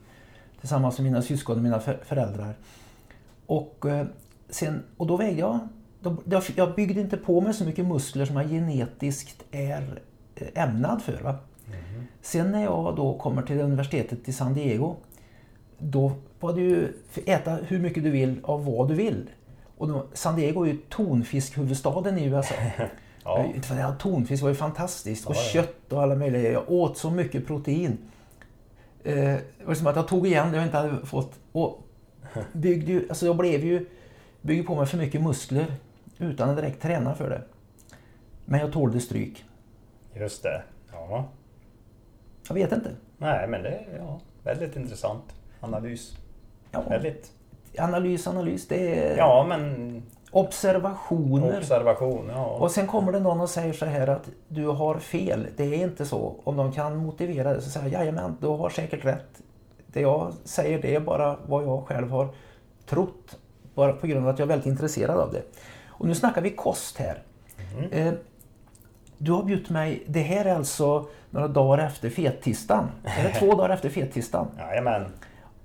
Tillsammans med mina syskon och mina för- föräldrar. Och, eh, sen, och då vägde jag... Då, jag, byggde inte på mig så mycket muskler som jag genetiskt är eh, ämnad för. Va? Sen när jag då kommer till universitetet i San Diego. Då var det ju äta hur mycket du vill av vad du vill. Och då, San Diego är ju tonfiskhuvudstaden i USA. <laughs> Ja. Ja, tonfisk var ju fantastiskt. Och Ja, ja. kött och alla möjliga. Jag åt så mycket protein. Eh, det var som att jag tog igen det jag inte hade fått. Och byggde ju, alltså jag blev ju, byggde på mig för mycket muskler utan att direkt träna för det. Men jag tålde stryk. Just det. Ja. Jag vet inte. Nej, men det är ja, väldigt intressant analys. Ja, Väldigt. analys, analys. Det är Ja, men observationer. observation. Ja. Och sen kommer det någon och säger så här att du har fel. Det är inte så. Om de kan motivera det så säger jag jajamän, du har säkert rätt. Det jag säger det är bara vad jag själv har trott. Bara på grund av att jag är väldigt intresserad av det. Och nu snackar vi kost här. Eh, du har bjudit mig, det här är alltså några dagar efter fettisdagen. Är det <laughs> två dagar efter fettisdagen? Jajamän.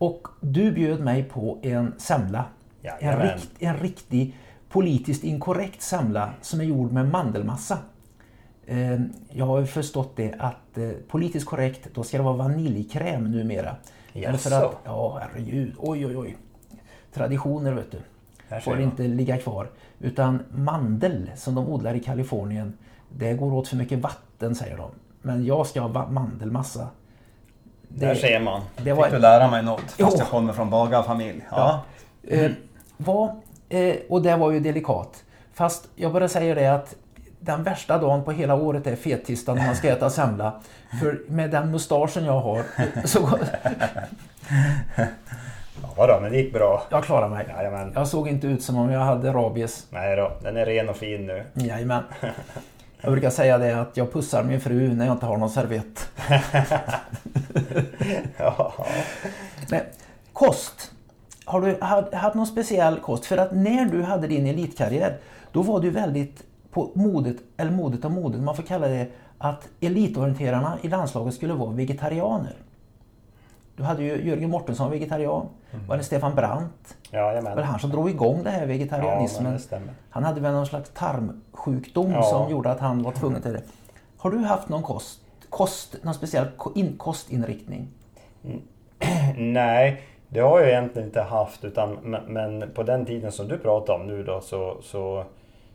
Och du bjöd mig på en semla. En, Jajamän. rikt, en riktig politiskt inkorrekt semla som är gjord med mandelmassa. Eh, Jag har förstått det att eh, politiskt korrekt, då ska det vara vaniljkräm numera. Eller för Jaså? att, ja herregud, oj oj oj. Traditioner vet du. Får inte ligga kvar. Utan mandel som de odlar i Kalifornien, det går åt för mycket vatten säger de. Men jag ska ha va- mandelmassa. Där ser man. det var- Fick du lära mig något, fast Jo. jag kommer från bagarfamilj. Ja. Eh, vad, eh, och det var ju delikat. Fast jag bara säger det att den värsta dagen på hela året är fettisdagen när man ska äta semla. <laughs> För med den mustaschen jag har <laughs> så... Ja, vadå, men det gick bra. Jag klarade mig. Jajamän. Jag såg inte ut som om jag hade rabies. Nej då, den är ren och fin nu. Jajamän. <laughs> Jag brukar säga det att jag pussar min fru när jag inte har någon servett. <laughs> ja. Men, kost. Har du haft någon speciell kost? För att när du hade din elitkarriär då var du väldigt på modet, eller modet av modet, man får kalla det att elitorienterarna i landslaget skulle vara vegetarianer. Du hade ju Jörgen Mårtensson vegetarian, var det Stefan Brandt? Jajamän. Det var han som drog igång det här Ja, vegetarianismen. men det han hade väl någon slags tarmsjukdom Ja. som gjorde att han var tvungen till det. Har du haft någon kost, kost någon speciell ko- in, kostinriktning? <clears throat> Nej, det har jag egentligen inte haft. Utan, men, på den tiden som du pratar om nu då så... så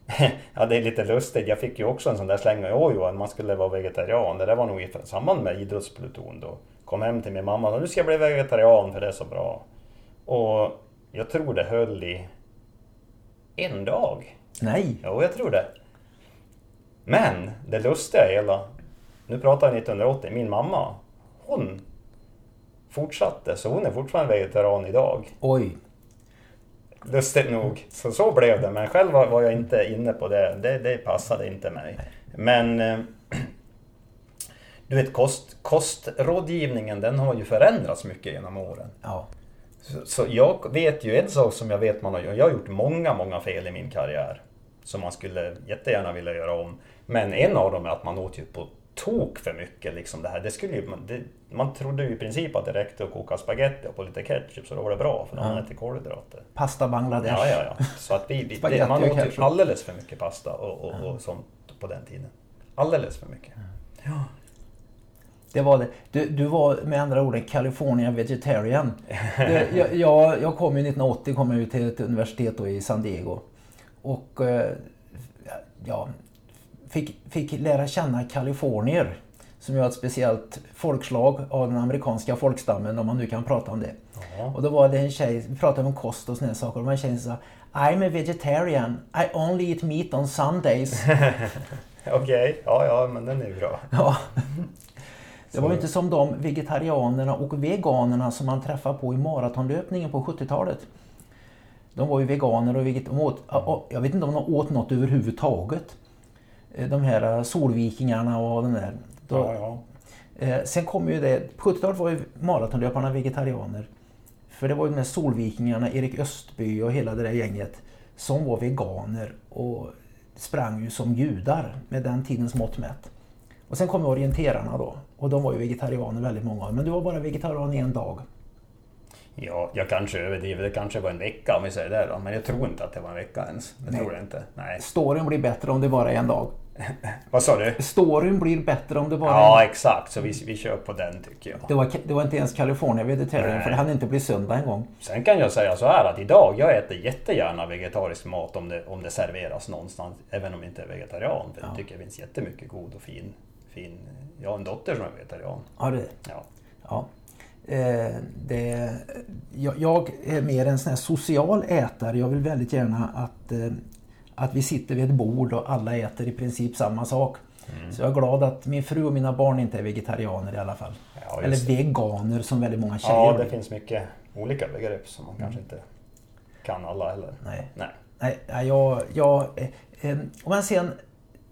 <laughs> ja, det är lite lustigt. Jag fick ju också en sån där släng. Jo, jo, man skulle vara vegetarian. Det där var nog i samband med idrottspluton då. Kom hem till min mamma och sa nu ska jag bli vegetarian för det är så bra. Och jag tror det höll i en dag. Nej. Jo, jag tror det. Men det lustiga i hela... Nu pratar jag 1980. Min mamma, hon fortsatte. Så hon är fortfarande vegetarian idag. Oj. Lustigt nog. Så så blev det. Men själv var, var jag inte inne på det. Det, det passade inte mig. Men... Du vet, kost, kostrådgivningen den har ju förändrats mycket genom åren. Ja. Så, så jag vet ju en sak som jag vet man har gjort. Jag har gjort många, många fel i min karriär. Som man skulle jättegärna vilja göra om. Men en av dem är att man åt ju på tok för mycket. Liksom det här. Det skulle ju, man, det, man trodde ju i princip att det räckte att koka spaghetti och på lite ketchup så då var det bra för då man äter kolhydrater. Pasta Bangladesh. Ja, ja, ja. Så att vi, vi, det, man åt ju alldeles för mycket pasta och, och, och sånt på den tiden. Alldeles för mycket. Det var det. Du, du var med andra ord en California vegetarian. Det, jag, jag, jag kom ju 1980 kom jag ju till ett universitet i San Diego. Och eh, ja, fick, fick lära känna kalifornier. Som har ett speciellt folkslag av den amerikanska folkstammen om man nu kan prata om det. Ja. Och då var det en tjej, vi pratade om kost och här saker. Och det var en tjej som sa I'm a vegetarian. I only eat meat on Sundays. <laughs> Okej, ja, ja, men den är ju bra. Ja. Det var inte som de vegetarianerna och veganerna som man träffade på i maratonlöpningen på 70-talet. De var ju veganer och veget- åt, ja, jag vet inte om de åt något överhuvudtaget. Eh, De här solvikingarna och den där. Då, Ja, ja. Eh, sen kom ju det, på 70-talet var ju maratonlöparna vegetarianer. För det var ju de här solvikingarna, Erik Östby och hela det där gänget som var veganer och sprang ju som judar med den tidens mått mätt. Och sen kom orienterarna då och de var ju vegetarianer väldigt många. Men du var bara vegetarian i en dag. Ja, jag kanske överdriver. Det kanske var en vecka om vi säger det då. Men jag tror inte att det var en vecka ens. Det Nej. tror jag inte. Nej. Storyn blir bättre om det bara är en dag. <laughs> Vad sa du? Storyn blir bättre om det bara Ja, en exakt. Så vi, vi kör på den tycker jag. det var, det var inte ens California vegetarian för det hade inte blivit söndag en gång. Sen kan jag säga så här att idag, jag äter jättegärna vegetarisk mat om det, om det serveras någonstans. Även om jag inte är vegetarian. För Ja. jag tycker det finns jättemycket god och fin, fin... Jag har en dotter som är vegetarian. Ja, det, Ja. Ja. Eh, det, jag, jag är mer en sån här social ätare. Jag vill väldigt gärna att, eh, att vi sitter vid ett bord och alla äter i princip samma sak. Mm. Så jag är glad att min fru och mina barn inte är vegetarianer i alla fall. Ja, Eller det. veganer som väldigt många tjejer ja, det blir. finns mycket olika begrepp som man kanske inte kan alla heller. Nej. Nej. Nej, nej, jag... jag eh, eh, om man sen...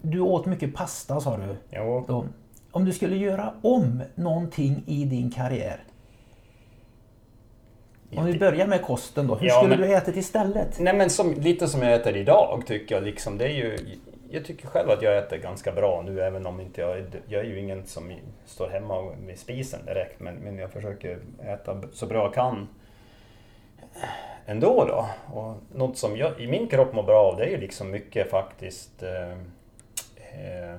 Du åt mycket pasta sa du. Jo, Då, om du skulle göra om någonting i din karriär. Om vi börjar med kosten då. Hur Ja, skulle men- du ätit istället? Nej men som, lite som jag äter idag tycker jag liksom. Det är ju, jag tycker själv att jag äter ganska bra nu även om inte jag, jag är ju ingen som står hemma vid spisen direkt. Men, men jag försöker äta så bra jag kan ändå då. Och något som jag, i min kropp mår bra av det är ju liksom mycket faktiskt eh, eh,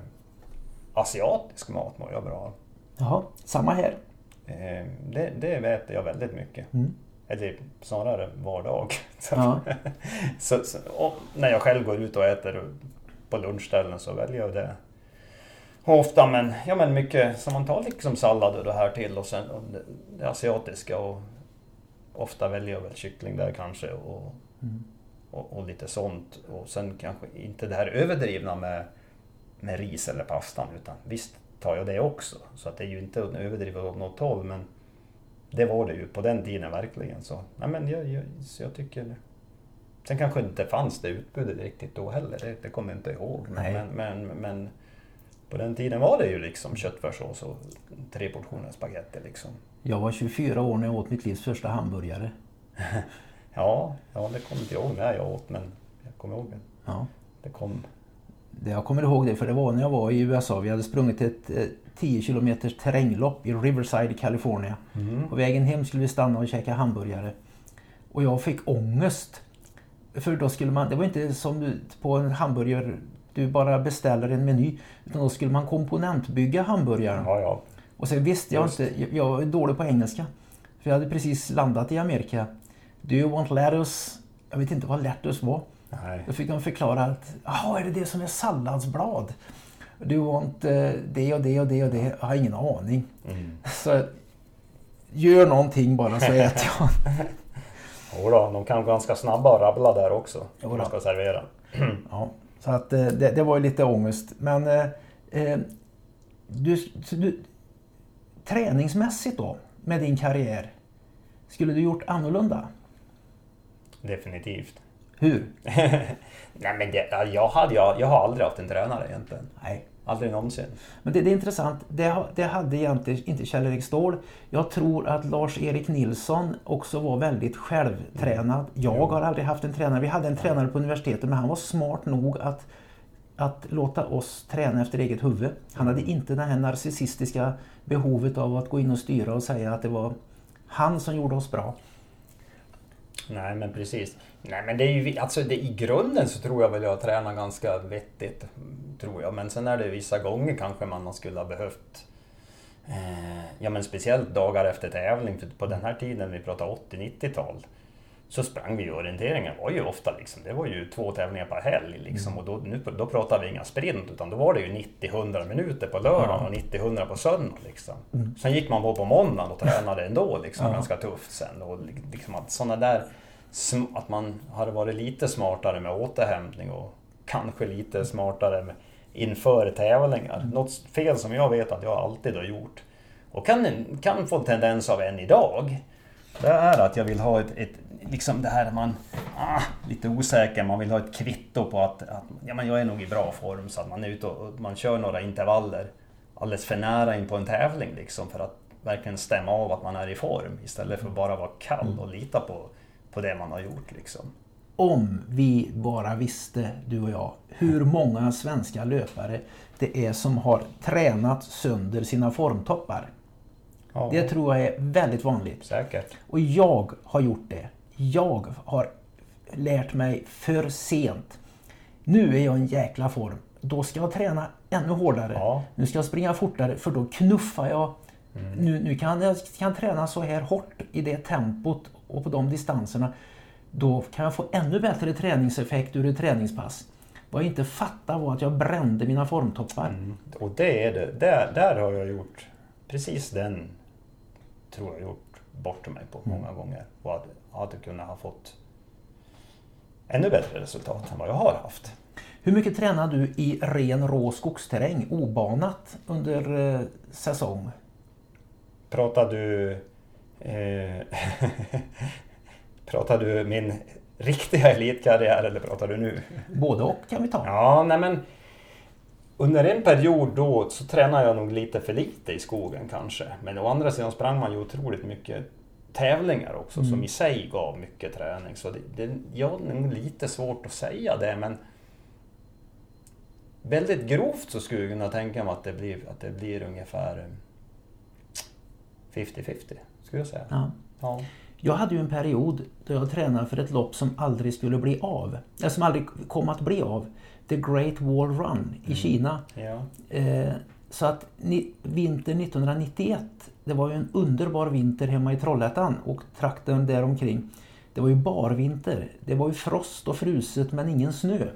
asiatisk mat mår jag bra av. Jaha, samma här. Eh, det, det äter jag väldigt mycket. Mm. Eller snarare var dag. <laughs> Så, Ja. <laughs> så, så, och när jag själv går ut och äter på lunchställen så väljer jag det. Ofta men, ja, men mycket, så man tar liksom sallad och det här till och sen och det, det asiatiska och ofta väljer jag väl kyckling där kanske och, Mm. och, och lite sånt. Och sen kanske inte det här överdrivna med, med ris eller pastan utan visst tar jag det också. Så att det är ju inte överdrivet åt något håll men det var det ju på den tiden verkligen. Så, nej, men jag, jag, så jag tycker... Sen kanske inte fanns det utbudet riktigt då heller, det, det kommer jag inte ihåg. Nej. Men, men, men på den tiden var det ju liksom köttfärssås och tre portioner spagetti liksom. Jag var 24 år när jag åt mitt livs första hamburgare. <laughs> Ja, ja det kommer inte jag ihåg när jag åt men jag kommer ihåg det. Ja. Det kom... Det- Jag kommer ihåg det för det var när jag var i USA. Vi hade sprungit ett eh, 10 kilometers terränglopp i Riverside i California. Mm. På vägen hem skulle vi stanna och käka hamburgare. Och jag fick ångest. För då skulle man, det var inte som du, på en hamburgare, du bara beställer en meny. Utan då skulle man komponentbygga hamburgaren. Ja, ja. Och sen visste jag Just. inte, jag, är dålig på engelska. För jag hade precis landat i Amerika. Do you want lettuce? Jag vet inte vad lettuce var. Nej. Då fick de förklara att, jaha är det det som är salladsblad? You want det och det och det och det? Jag har ingen aning. Mm. <laughs> Så gör någonting bara så äter jag. <laughs> Jodå, de kan ganska snabba rabbla där också. Om man ska servera. <clears throat> Ja, så att eh, det, det var ju lite ångest. Men eh, eh, du, du, träningsmässigt då, med din karriär, skulle du gjort annorlunda? Definitivt. Hur? <laughs> Nej men det, ja, jag, hade, jag, jag har aldrig haft en tränare egentligen. Nej. Aldrig någonsin. Men det, det är intressant. Det, det hade egentligen inte Kjell-Erik Ståhl. Jag tror att Lars-Erik Nilsson också var väldigt självtränad. Jag har aldrig haft en tränare. Vi hade en tränare på universitetet men han var smart nog att, att låta oss träna efter eget huvud. Han hade inte det här narcissistiska behovet av att gå in och styra och säga att det var han som gjorde oss bra. Nej men precis. Nej men det är ju, alltså det, i grunden så tror jag väl jag tränar ganska vettigt. mm, Tror jag. Men sen är det vissa gånger kanske man skulle ha behövt eh, Ja men speciellt dagar efter tävling. För på den här tiden, vi pratar 80-90-tal. Så sprang vi ju orienteringen var ju ofta liksom, det var ju två tävlingar per helg liksom. Och då, nu, då pratar vi inga sprint utan då var det ju 90-100 minuter på lördagen och 90-100 på söndag liksom. Sen gick man på på måndagen och tränade ändå liksom ganska tufft sen. Och liksom att sådana där, att man hade varit lite smartare med återhämtning och kanske lite smartare med, inför tävlingar. Något fel som jag vet att jag alltid har gjort och kan, kan få en tendens av än idag. Det är att jag vill ha ett, ett liksom det här man ah, lite osäker, man vill ha ett kvitto på att, att ja, men jag är nog i bra form så att man är ute och, och man kör några intervaller alldeles för nära in på en tävling liksom för att verkligen stämma av att man är i form istället för att bara vara kall och lita på, på det man har gjort liksom. Om vi bara visste, du och jag, hur många svenska löpare det är som har tränat sönder sina formtoppar. Ja, Det tror jag är väldigt vanligt. säkert. Och jag har gjort det. Jag har lärt mig för sent. Nu är jag i en jäkla form. Då ska jag träna ännu hårdare. Ja. Nu ska jag springa fortare för då knuffar jag. Nu, nu kan jag kan träna så här hårt i det tempot och på de distanserna. Då kan jag få ännu bättre träningseffekt ur ett träningspass. Vad jag inte fattar var att jag brände mina formtoppar. Och det är det. Där, där har jag gjort precis den tror jag gjort bort mig på många gånger. Och hade, hade kunnat ha fått ännu bättre resultat än vad jag har haft. Hur mycket tränar du i ren rå skogsterräng, obanat, under eh, säsong? Pratar du... Eh, <laughs> pratar du min riktiga elitkarriär eller pratar du nu? Både och kan vi ta. Ja, nej men... Under en period då så tränade jag nog lite för lite i skogen kanske. Men å andra sidan sprang man ju otroligt mycket tävlingar också som i sig gav mycket träning. Så det, det, jag har nog lite svårt att säga det men väldigt grovt så skulle jag kunna tänka mig att det blir, att det blir ungefär eh, 50-50 skulle jag säga. Ja. Ja. Jag hade ju en period då jag tränade för ett lopp som aldrig skulle bli av. Eller som aldrig kom att bli av. The Great Wall Run i Kina. Ja. Eh, så att ni, vinter 1991, det var ju en underbar vinter hemma i Trollhättan och trakten däromkring. Det var ju barvinter. Det var ju frost och fruset men ingen snö.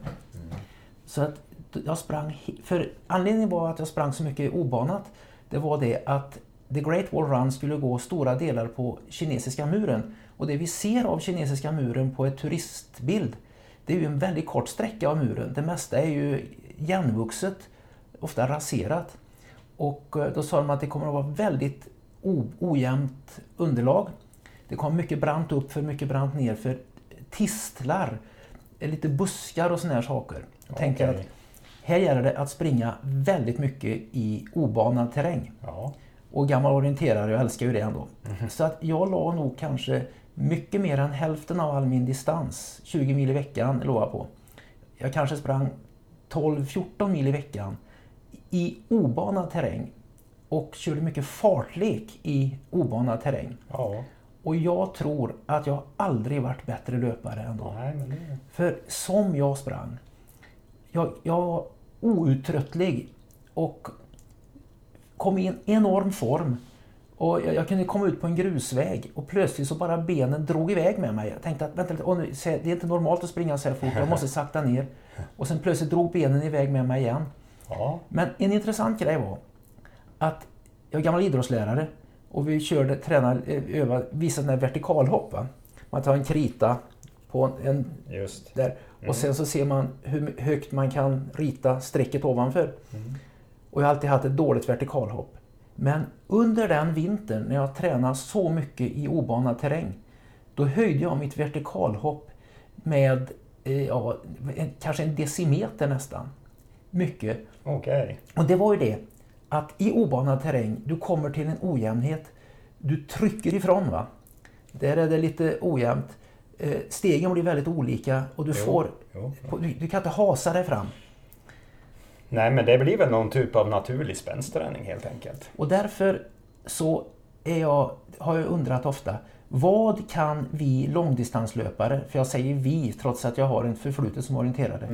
Så att jag sprang, för anledningen var att jag sprang så mycket obanat. Det var det att The Great Wall Run skulle gå stora delar på kinesiska muren. Och det vi ser av kinesiska muren på ett turistbild, det är ju en väldigt kort sträcka av muren. Det mesta är ju igenvuxet, ofta raserat. Och eh, då sa de att det kommer att vara väldigt ojämnt underlag. Det kom mycket brant upp för mycket brant ner för tistlar, lite buskar och såna här saker. Jag Okej. tänker att här gäller det att springa väldigt mycket i obanad terräng. Ja. Och gammal orienterare, jag älskar ju det ändå. Så att jag la nog kanske mycket mer än hälften av all min distans, 20 mil i veckan, lovar jag på. Jag kanske sprang 12-14 mil i veckan i obanad terräng och körde mycket fartlek i obanad terräng. Ja. Och jag tror att jag aldrig varit bättre löpare än då. Nej, men. För som jag sprang, jag, jag var outtröttlig och kom i en enorm form. Och jag, jag kunde komma ut på en grusväg och plötsligt så bara benen drog iväg med mig. Jag tänkte att vänta lite, nu, det är inte normalt att springa så här fort, jag måste <laughs> sakta ner. Och sen plötsligt drog benen iväg med mig igen. Ja. Men en intressant grej var att jag är gammal idrottslärare och vi körde, tränade, eh, övade, visade sådana här vertikalhopp. Va? Man tar en krita på en, Just. där och sen så ser man hur högt man kan rita strecket ovanför. Och jag har alltid haft ett dåligt vertikalhopp. Men under den vintern när jag tränade så mycket i obanad terräng då höjde jag mitt vertikalhopp med eh, ja, kanske en decimeter nästan. Mycket. Okej. Och det var ju det att i obanad terräng, du kommer till en ojämnhet. Du trycker ifrån va. Där är det lite ojämnt. Eh, Stegen blir väldigt olika och du Jo, får... jo. Du, du kan inte hasa dig fram. Nej, men det blir väl någon typ av naturlig spänsträning helt enkelt. Och därför så är jag, har jag undrat ofta, vad kan vi långdistanslöpare, för jag säger vi trots att jag har en förflutet som orienterare,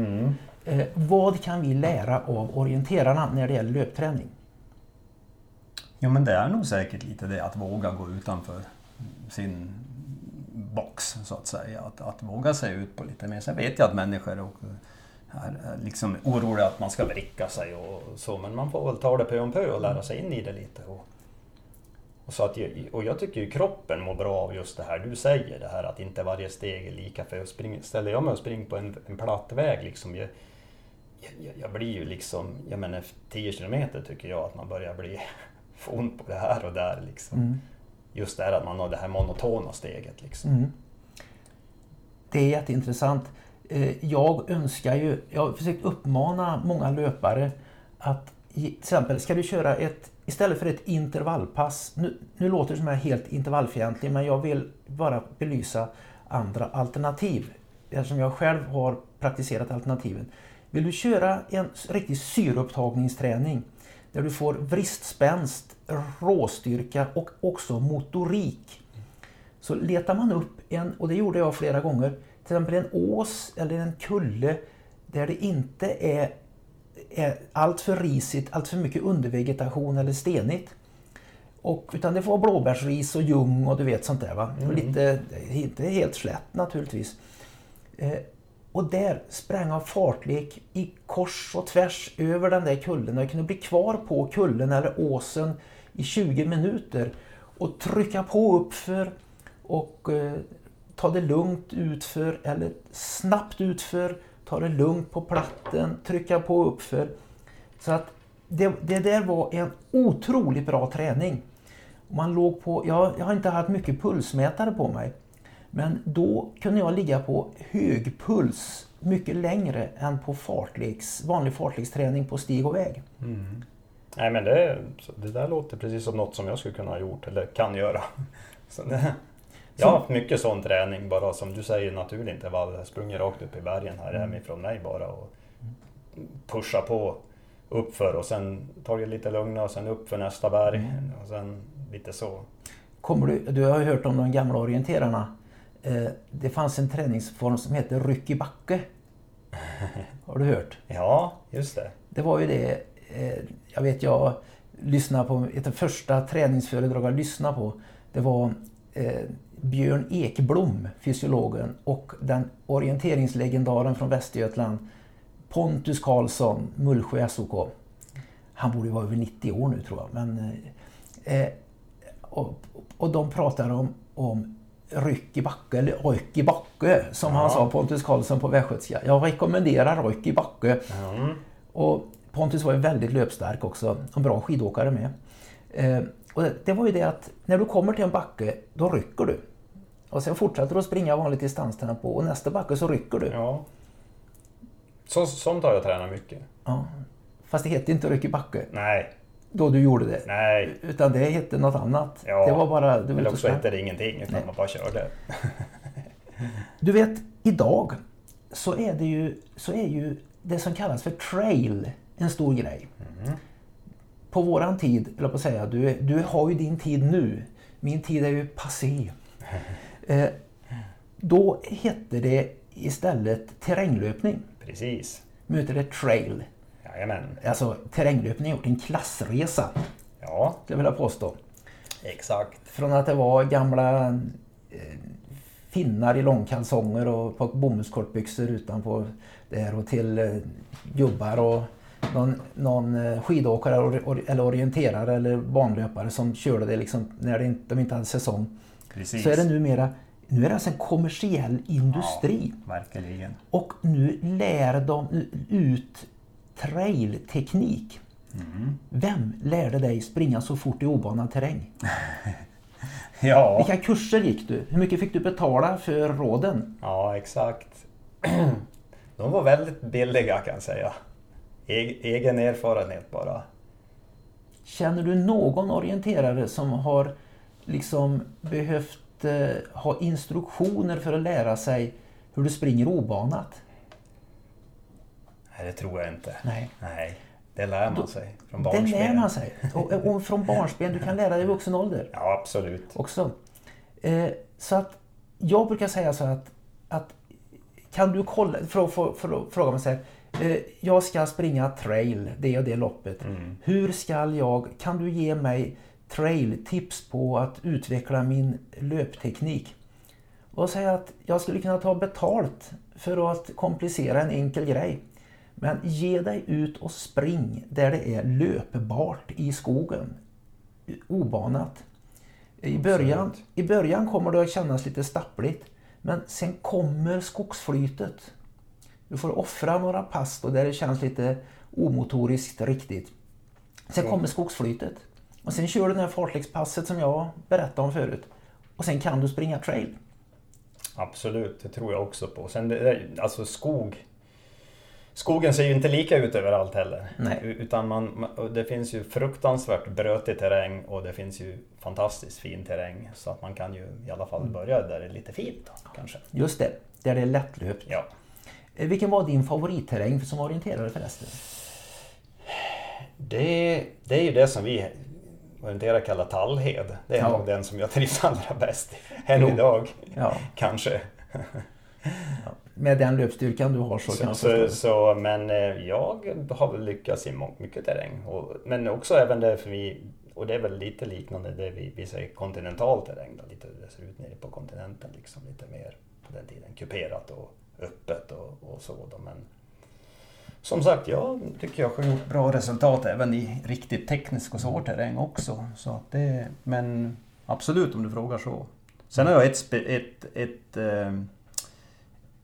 eh, vad kan vi lära av orienterarna när det gäller löpträning? Jo men det är nog säkert lite det att våga gå utanför sin box så att säga. Att, att våga sig ut på lite mer. Sen vet jag att människor och liksom oroliga att man ska vricka sig och Så, men man får väl ta det pö om pö och lära sig in i det lite. Och, och, så att, jag- och jag tycker ju kroppen mår bra av just det här du säger, det här att inte varje steg är lika. För jag spring, ställer jag mig och springer på en, en platt väg liksom, jag, jag, jag blir ju liksom, jag menar 10 kilometer tycker jag att man börjar bli, <laughs> få ont på det här och där liksom. Just det här att man har det här monotona steget liksom. Mm. Det är jätteintressant. Eh, jag önskar ju, jag har försökt uppmana många löpare att till exempel, ska du köra ett, istället för ett intervallpass, nu, nu låter det som jag är helt intervallfientlig men jag vill bara belysa andra alternativ eftersom jag själv har praktiserat alternativen. Vill du köra en riktig syreupptagningsträning där du får vristspänst, råstyrka och också motorik så letar man upp en, och det gjorde jag flera gånger, till exempel en ås eller en kulle där det inte är, är allt för risigt, allt för mycket undervegetation eller stenigt. Och, utan det får vara blåbärsris och ljung och du vet sånt där. Va? Och lite, inte helt slätt naturligtvis. Eh, och där sprang jag fartlek i kors och tvärs över den där kullen. Jag kunde bli kvar på kullen eller åsen i 20 minuter och trycka på uppför och eh, ta det lugnt utför eller snabbt utför, ta det lugnt på platten, trycka på uppför. Så att det, det där var en otroligt bra träning. Man låg på, jag, jag har inte haft mycket pulsmätare på mig. Men då kunde jag ligga på hög puls mycket längre än på fartleks, vanlig fartleksträning på stig och väg. Mm. Nej men det, det där låter precis som något som jag skulle kunna ha gjort eller kan göra. <laughs> Så det, jag har haft mycket sån träning bara som du säger naturlig intervall. Jag sprungit rakt upp i bergen här hemifrån mig bara och pusha på uppför och sen tar det lite lugnare och sen upp för nästa berg och sen lite så. Kommer du, du har ju hört om de gamla orienterarna. Eh, det fanns en träningsform som heter ryck i backe. <laughs> Har du hört? Ja, just det. Det var ju det, eh, jag vet jag lyssnade på, ett av första träningsföredrag jag lyssnade på, det var eh, Björn Ekblom, fysiologen, och den orienteringslegendaren från Västergötland, Pontus Karlsson, Mullsjö SOK. Han borde vara över 90 år nu tror jag. Men, eh, eh, och, och de pratar om, om ryck i backe, eller ryck i backe, som han Ja. sa Pontus Karlsson på västgötska. Jag rekommenderar ryck i backe. Mm. Och Pontus var ju väldigt löpstark också, en bra skidåkare med. Eh, Och det, det var ju det att när du kommer till en backe, då rycker du. Och sen fortsätter du att springa vanligt distanstempo och nästa backe så rycker du. Ja. Så, sånt har jag tränat mycket. Ja. Fast det hette inte ryck i backe Nej, då du gjorde det. nej. Utan det hette något annat. Ja, det var bara... Du, Eller också hette det ingenting utan Nej. man bara körde. <laughs> du vet, idag så är det ju, så är ju det som kallas för trail en stor grej. På våran tid, eller på att säga, du, du har ju din tid nu. Min tid är ju passé. <laughs> Eh, då hette det istället terränglöpning. Precis. Nu heter det trail. Jajamän. Alltså terränglöpning har gjort en klassresa, Ja, skulle jag vilja påstå. exakt. Från att det var gamla eh, finnar i långkalsonger och på bomullskortbyxor utanpå där och till eh, gubbar och någon, någon eh, skidåkare or, or, eller orienterare eller banlöpare som körde det liksom när det inte, de inte hade säsong. Precis. Så är det numera nu är det alltså en kommersiell industri. Ja, verkligen. Och nu lär de ut trailteknik. Mm. Vem lärde dig springa så fort i obanad terräng? <laughs> Ja, Vilka kurser gick du? Hur mycket fick du betala för råden? ja exakt. <clears throat> De var väldigt billiga kan jag säga. E- egen erfarenhet bara. Känner du någon orienterare som har liksom behövt eh, ha instruktioner för att lära sig hur du springer obanat? Nej, det tror jag inte. Nej. Nej, det lär man sig från Det barnsben. lär man sig. Och, och från barnsben, du kan lära dig i vuxen ålder Ja, absolut. också. Eh, så att jag brukar säga så att, att kan du kolla, för, för, för att fråga mig så här, eh, jag ska springa trail, det och det loppet. Mm. Hur ska jag, kan du ge mig trail-tips på att utveckla min löpteknik? Och säga att jag skulle kunna ta betalt för att komplicera en enkel grej. Men ge dig ut och spring där det är löpbart i skogen. Obanat. I början. I början kommer det att kännas lite stappligt. Men sen kommer skogsflytet. Du får offra några pass då där det känns lite omotoriskt riktigt. Sen kommer skogsflytet. Och sen kör du det här fartlekspasset som jag berättade om förut. Och sen kan du springa trail. Absolut, det tror jag också på. Sen det, alltså skog. Skogen ser ju inte lika ut överallt heller. Nej. Utan man, det finns ju fruktansvärt brötig terräng och det finns ju fantastiskt fin terräng. Så att man kan ju i alla fall börja där det är lite fint då, kanske. Just det, där det är lättlöpt. Ja. Eh, Vilken var din favoritterräng som orienterare förresten? Det, det är ju det som vi orienterar kallar tallhed. Det är Ja. nog den som jag trivs allra bäst. Än idag, Ja, kanske. med den löpstyrkan du har så, Så, så, så, men eh, jag har väl lyckats i mycket terräng. Och, men också även det för vi, och det är väl lite liknande det vi, vi säger kontinental terräng. Då, lite hur det ser ut nere på kontinenten. Liksom, lite mer på den tiden kuperat och öppet och, och så. Då. Men som sagt, jag tycker jag har gjort Bra resultat även i riktigt teknisk och svår terräng också. Så att det, men absolut om du frågar så. Sen har jag ett, ett, ett, eh,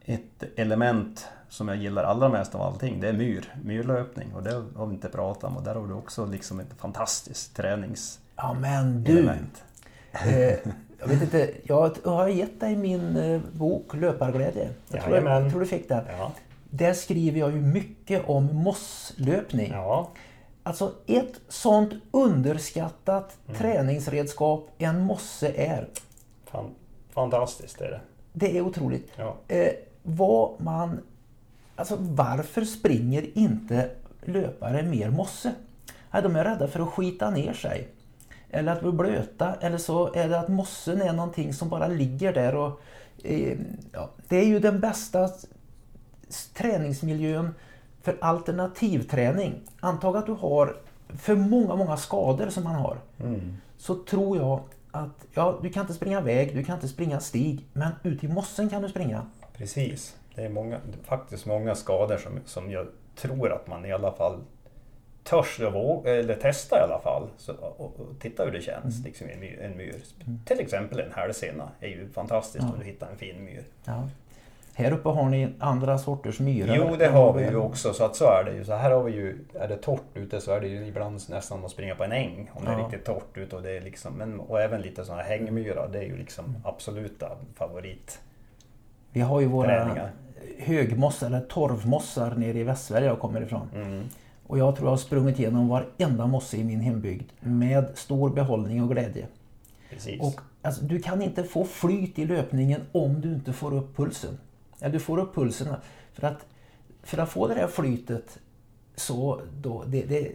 ett element som jag gillar allra mest av allting. Det är myr, myrlöpning. Och det har vi inte pratat om. Och där har du också liksom ett fantastiskt träningselement. Ja men du, eh, jag vet inte, jag har gett dig min eh, bok Löparglädje. Jag tror, jag, Jajamän. tror du fick den. Ja, Där skriver jag ju mycket om mosslöpning. ja, Alltså ett sånt underskattat träningsredskap en mosse är. fan, fantastiskt är det. Det är otroligt. Ja. Eh, vad man, alltså varför springer inte löpare mer mosse? Ja, de är rädda för att skita ner sig. Eller att bli blöta. Eller så är det att mossen är någonting som bara ligger där. Och, eh, ja, det är ju den bästa träningsmiljön för alternativträning. Antag att du har för många, många skador som man har Mm. så tror jag att ja, du kan inte springa väg, du kan inte springa stig, men ut i mossen kan du springa. Precis. Det är många, faktiskt många skador som, som jag tror att man i alla fall törs våga, eller testa i alla fall. Så, och, och titta hur det känns liksom, i en myr. En myr. Till exempel en hälsena är ju fantastiskt Ja. om du hittar en fin myr. Ja. Här uppe har ni andra sorters myror. Jo, det har vi ju också. Så att så är det ju. Så här har vi ju, är det torrt ute så är det ju ibland nästan att springa på en äng. Om det är riktigt torrt ute. Och, det är liksom, men, och även lite sådana hängmyrar. Det är ju liksom absoluta favorit. Vi har ju våra Träningar. högmossar eller torvmossar nere i Västsverige jag kommer ifrån. Mm. Och jag tror jag har sprungit igenom varenda mosse i min hembygd med stor behållning och glädje. Precis. Och alltså, du kan inte få flyt i löpningen om du inte får upp pulsen. Ja, du får upp pulsen för att, för att få det där flytet så då, det, det,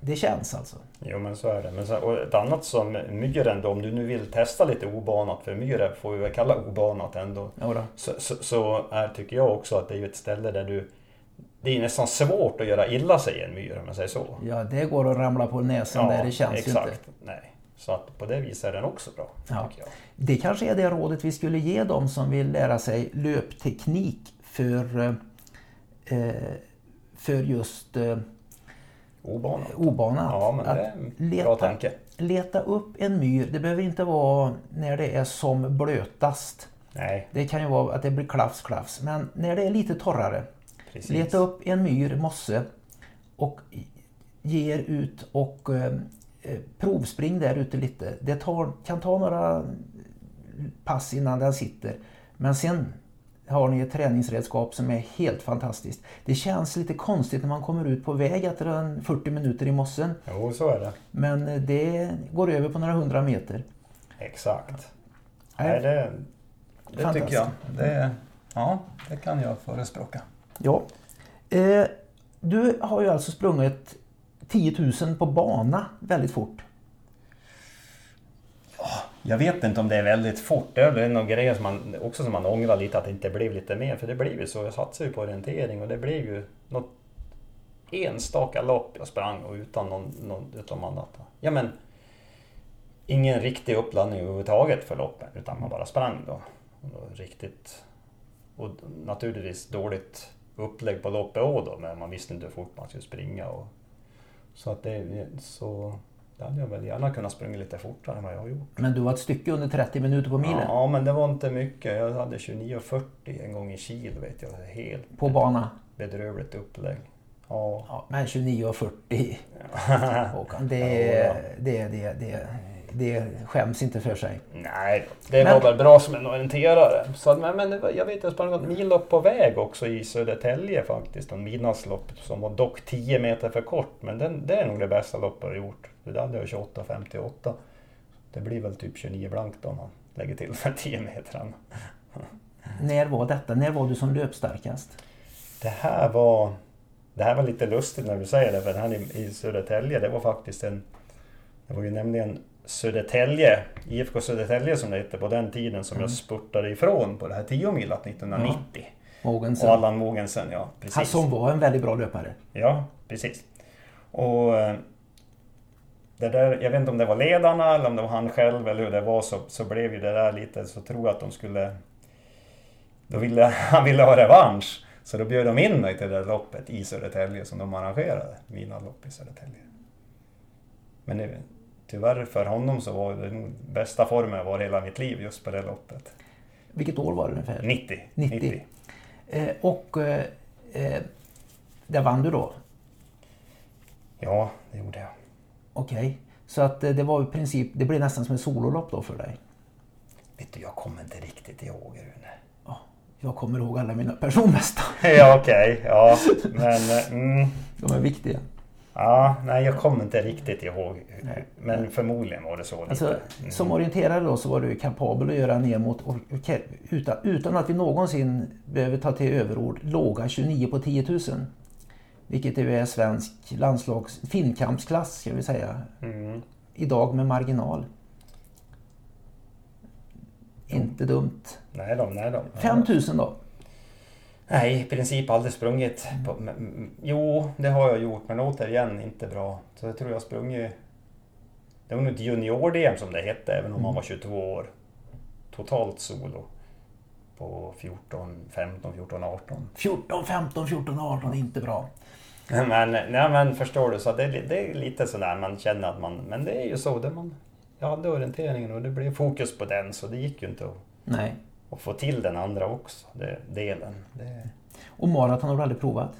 det känns alltså. Jo men så är det. Men så, och ett annat som myren då, om du nu vill testa lite obanat, för myre får vi väl kalla obanat ändå. Ja. Så, så, så är, tycker jag också att det är ett ställe där du... Det är nästan svårt att göra illa sig i en myr om man säger så. ja, det går att ramla på näsan där, det känns exakt. ju inte. Nej. Så att på det viset är den också bra. Ja. Det kanske är det rådet vi skulle ge dem som vill lära sig löpteknik för, eh, för just eh, Obanat. obanat. Ja men Att det är en leta- bra tanke. Leta upp en myr. Det behöver inte vara när det är som blötast. Nej, Det kan ju vara att det blir klafs klafs. Men när det är lite torrare. precis. Leta upp en myr, mosse och ge er ut och eh, eh, provspring där ute lite. Det tar, kan ta några pass innan den sitter. Men sen har ni ett träningsredskap som är helt fantastiskt. Det känns lite konstigt när man kommer ut på väg efter en 40 minuter i mossen. Jo, så är det. Men eh, det går över på några hundra meter. Exakt. Nej, Nej, det, det tycker jag. Det, ja, det kan jag förespråka. Ja. Eh, du har ju alltså sprungit 10 000 på bana väldigt fort. Jag vet inte om det är väldigt fort. Det är väl någon grej som man, också som man ångrar lite att det inte blev lite mer. För det blev ju så. Jag satsade ju på orientering och det blev ju något enstaka lopp jag sprang och utan någon, någon utan annat. Ja men ingen riktig uppladdning överhuvudtaget för loppen utan man bara sprang då. Och riktigt och naturligtvis dåligt upplägg på loppet också då men man visste inte hur fort man skulle springa. Och, så att det så det hade jag väl gärna kunnat springa lite fortare än vad jag har gjort. Men du var ett stycke under 30 minuter på milen. Ja, men det var inte mycket. Jag hade 29.40 en gång i Kil vet jag. Helt På bana. bedrövligt upplägg. Ja. Ja, men 29,40 Håkan, det, Ja, det, det, det, det skäms inte för sig. Nej, det Men- var väl bra som en orienterare. Så, men, men det var, jag vet jag sprang något millopp på väg också i Södertälje faktiskt. En midnattslopp som var dock 10 meter för kort. Men den, det är nog det bästa loppet jag gjort. Det hade jag 28.58. Det blir väl typ 29 blankt om man lägger till för 10 meter. När var detta? När var du som löpstarkast? Det här var Det här var lite lustigt när du säger det, för den här i, i Södertälje, det var faktiskt en... Det var ju nämligen Södertälje, IFK Södertälje som det hette på den tiden, som jag spurtade ifrån på det här 10 milat 1990. Mogensen. Och Allan Mogensen, ja. Precis. Han som var en väldigt bra löpare. Ja, precis. Och eh, det där, jag vet inte om det var ledarna eller om det var han själv eller hur det var så, så blev ju det där lite, så tror jag att de skulle... Då ville, <laughs> han ville ha revansch. Så då bjöd de in mig till det där loppet i Södertälje som de arrangerade. Mina lopp i Södertälje. Men det, tyvärr för honom så var det nog bästa formen jag var hela mitt liv just på det loppet. Vilket år var det ungefär? 90. 90. Eh, och eh, eh, där vann du då? Ja, det gjorde jag. Okej. Så att eh, det var i princip, det blev nästan som ett sololopp då för dig? Vet du, jag kommer inte riktigt ihåg Rune. Ja, jag kommer ihåg alla mina personbästa. <laughs> Ja, okej. Ja, men... eh, Mm, De är viktiga. Ja, nej, jag kommer inte riktigt ihåg. Nej. Men förmodligen var det så. Alltså. Mm. Som orienterare då så var du kapabel att göra ner mot, utan, utan att vi någonsin behöver ta till överord, låga 29 på 10 000. Vilket ju är svensk landslags finkampsklass ska vi säga. Mm. Idag med marginal. Inte dumt. Nej då, nej då. 5 000 då? Nej, i princip aldrig sprungit. På, men, mm, jo, det har jag gjort, men återigen inte bra. Så jag tror jag sprungit... Det var nog ett junior-DM som det hette, även om man var 22 år. Totalt solo. På 14, 15, 14, 18. 14, 15, 14, 18 inte bra. <laughs> Men, nej, men förstår du, så det, det är lite sådär man känner att man... Men det är ju så, det man... Jag hade orienteringen och det blev fokus på den så det gick ju inte att, Nej. Och få till den andra också, det, delen. Det... <laughs> Och maraton har du aldrig provat?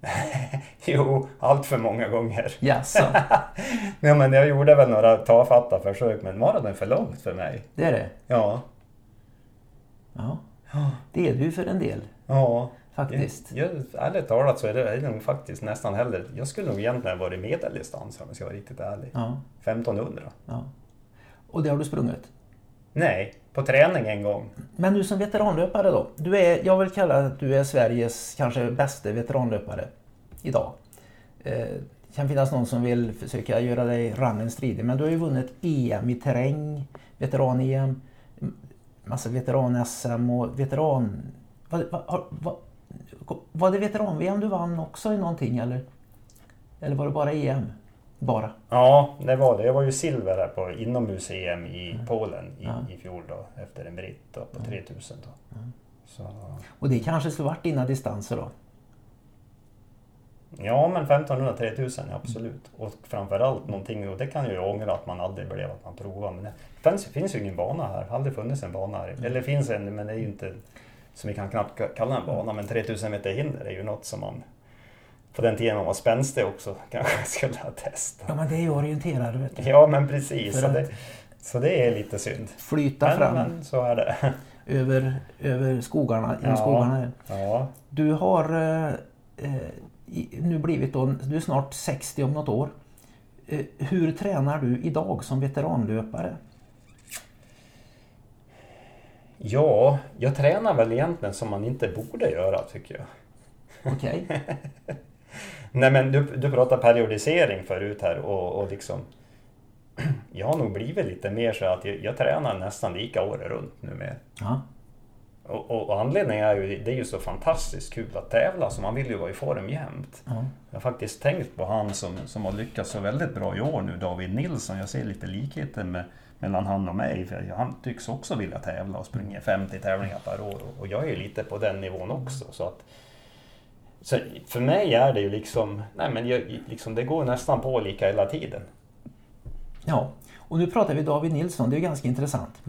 <laughs> jo, allt för många gånger. Jaså? <laughs> ja, men jag gjorde väl några tafatta försök, men maraton är för långt för mig. Det är det? Ja. Ja, det är du för en del. Ja. Faktiskt. Jag, ärligt talat så är det, är det nog faktiskt nästan hellre... Jag skulle nog egentligen varit medeldistans om jag ska vara riktigt ärlig. Ja. 1500. ja. Och det har du sprungit? Nej, på träning en gång. Men du som veteranlöpare då? Du är, jag vill kalla att du är Sveriges kanske bästa veteranlöpare idag. Eh, kan finnas någon som vill försöka göra dig rannen stridig men du har ju vunnit EM i terräng, veteran-EM, massa veteran-SM och veteran... Vad, vad, vad, var det veteran-VM du vann också i någonting eller? Eller var det bara EM? Bara? Ja, det var det. Jag var ju silver här på inomhus-EM i Mm. Polen i, Ja. i fjol då, efter en britt då, på 3000. Då. Så, Och det kanske skulle varit dina distanser då? ja, men 1500-3000 absolut. Och framförallt någonting, och det kan jag ju ångra att man aldrig blev att man provade. Men det finns, finns ju ingen bana här, aldrig funnits en bana här. Eller det finns en, men det är ju inte, som vi kan knappt kalla en bana, men 3000 meter hinder är ju något som man på den tiden man var spänstig också <laughs> kanske skulle ha testat. Ja men det är ju orienterare vet du. Ja men precis, så att- det, så det är lite synd. Flyta Men, fram men så är det. <laughs> över, över skogarna, Ja. skogarna. Ja, Du har eh, eh, nu blivit då, du är snart 60 om något år. Eh, hur tränar du idag som veteranlöpare? ja, jag tränar väl egentligen som man inte borde göra tycker jag. Okej? <laughs> Nej men du, du pratade periodisering förut här och, och liksom <clears throat> Jag har nog blivit lite mer så att jag, jag tränar nästan lika året runt nu med. Ja. Och, och, och anledningen är ju, det är ju så fantastiskt kul att tävla så man vill ju vara i form jämt. ja. Jag har faktiskt tänkt på han som, som har lyckats så väldigt bra i år nu, David Nilsson. Jag ser lite likheter med, mellan han och mig. För han tycks också vilja tävla och springer 50 tävlingar per år. Och jag är ju lite på den nivån också. Så att, så för mig är det ju liksom, nej men jag, liksom, det går nästan på lika hela tiden. ja. Och nu pratar vi David Nilsson, det är ganska intressant.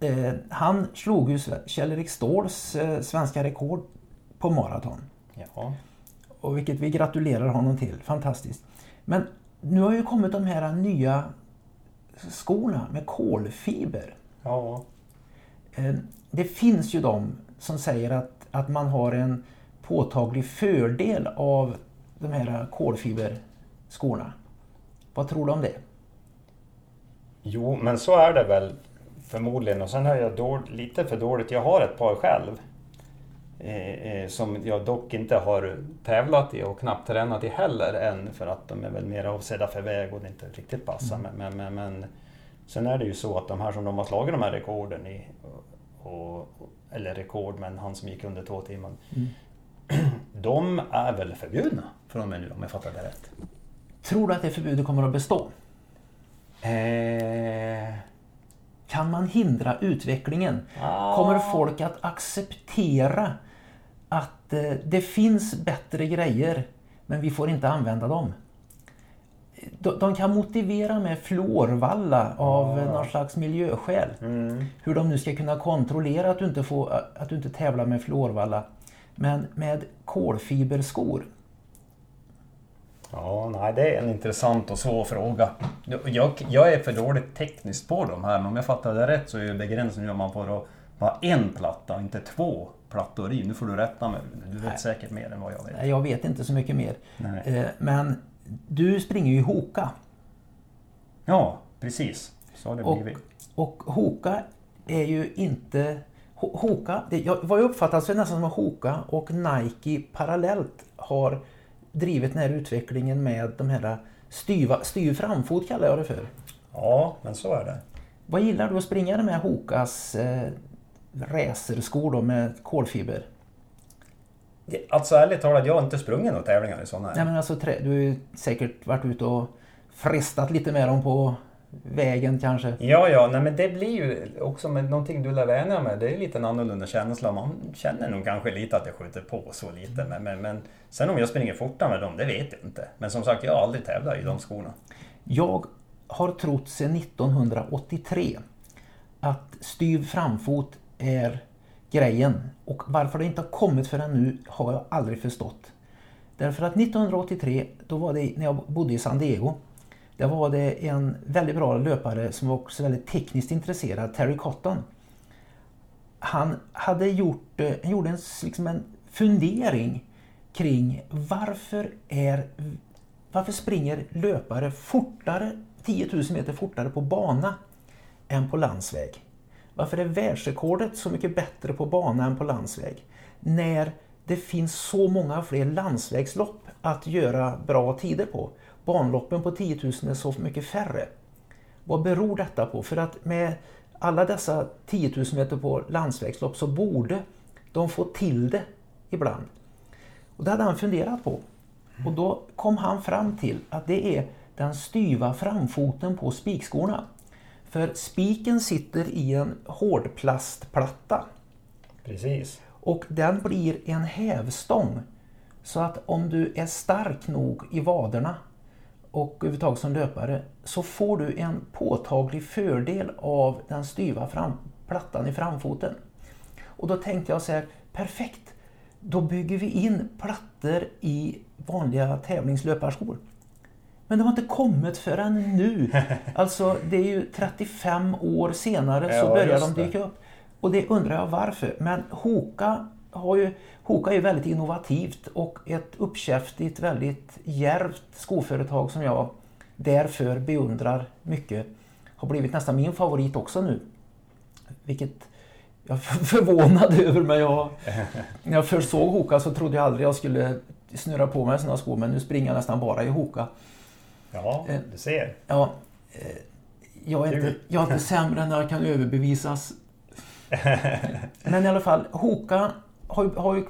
Eh, han slog ju Kjell-Erik Ståhls eh, svenska rekord på maraton. Ja. Och vilket vi gratulerar honom till. Fantastiskt. Men nu har ju kommit de här nya skorna med kolfiber. Ja. Eh, Det finns ju de som säger att, att man har en påtaglig fördel av de här kolfiberskorna. Vad tror du om det? Jo, men så är det väl förmodligen. Och sen har jag dåligt, lite för dåligt. Jag har ett par själv. Eh, eh, som jag dock inte har tävlat i och knappt tränat i heller än. För att de är väl mer avsedda för väg och det inte riktigt passar. Men, men, men, men sen är det ju så att de här som de har slagit de här rekorden i. Och, och, eller rekord, men han som gick under två timmar. <clears throat> De är väl förbjudna från och med nu om jag fattar det rätt. Tror du att det förbudet kommer att bestå? Eh, Kan man hindra utvecklingen? Ah. Kommer folk att acceptera att eh, det finns bättre grejer men vi får inte använda dem? De, de kan motivera med fluorvalla av eh, någon slags miljöskäl. mm. Hur de nu ska kunna kontrollera att du inte, får, att du inte tävlar med fluorvalla. Men med kolfiberskor. Ja, nej, det är en Intressant och svår fråga. Jag, jag är för dåligt tekniskt på de här, men om jag fattar det rätt så är begränsningen att man får ha en platta, inte två plattor i. Nu får du rätta mig, du vet säkert mer än vad jag vet. Nej, Jag vet inte så mycket mer. Nej. Eh, Men du springer ju i Hoka. Ja, precis. Så har det Och, blivit. och Hoka är ju inte... Ho- Hoka, det, jag, vad jag uppfattar så är det nästan som att Hoka och Nike parallellt har drivit den här utvecklingen med de här styva, styv framfot kallar jag det för. Ja, men så är det. Vad gillar du att springa med Hokas eh, racerskor då med kolfiber? Alltså ärligt talat, jag har inte sprungit några tävlingar i sådana här. Nej, men alltså, du har ju säkert varit ute och frestat lite med dem på vägen kanske. Ja, ja, nej, men det blir ju också med någonting du lär vänja med. Det är lite en annorlunda känsla. Man känner nog kanske lite att jag skjuter på så lite. Men, men, men sen om jag springer fortare med dem, det vet jag inte. Men som sagt, jag har aldrig tävlat i de skorna. Jag har trott sedan 1983 att styv framfot är grejen. Och varför det inte har kommit förrän nu har jag aldrig förstått. Därför att 1983, då var det när jag bodde i San Diego. Där var det en väldigt bra löpare som var också väldigt tekniskt intresserad, Terry Cotton. Han hade gjort, eh, han gjorde en, liksom en fundering kring varför, är, varför springer löpare fortare, 10 000 meter fortare på bana än på landsväg? Varför är världsrekordet så mycket bättre på bana än på landsväg? När det finns så många fler landsvägslopp att göra bra tider på. Banloppen på 10 000 är så mycket färre. Vad beror detta på? För att med alla dessa 10 000 meter på landsvägslopp så borde de få till det ibland. Och det hade han funderat på. Och då kom han fram till att det är den styva framfoten på spikskorna. För spiken sitter i en hårdplastplatta. Precis. Och den blir en hävstång. Så att om du är stark nog i vaderna och överhuvudtaget som löpare så får du en påtaglig fördel av den styva fram, plattan i framfoten. Och då tänkte jag så här, perfekt, då bygger vi in plattor i vanliga tävlingslöparskor. Men det har inte kommit förrän nu. <laughs> Alltså det är ju 35 år senare så ja, börjar de dyka upp. Och det undrar jag varför. Men Hoka, har ju, Hoka är väldigt innovativt och ett uppkäftigt, väldigt djärvt skoföretag som jag därför beundrar mycket. Har blivit nästan min favorit också nu. Vilket jag är <laughs> förvånad över men jag, <laughs> när jag först såg Hoka så trodde jag aldrig jag skulle snurra på mig sådana skor men nu springer jag nästan bara i Hoka. Ja, eh, du ser. Ja, eh, jag, är inte, jag är inte sämre än jag kan överbevisas. <laughs> Men i alla fall, Hoka har, har ju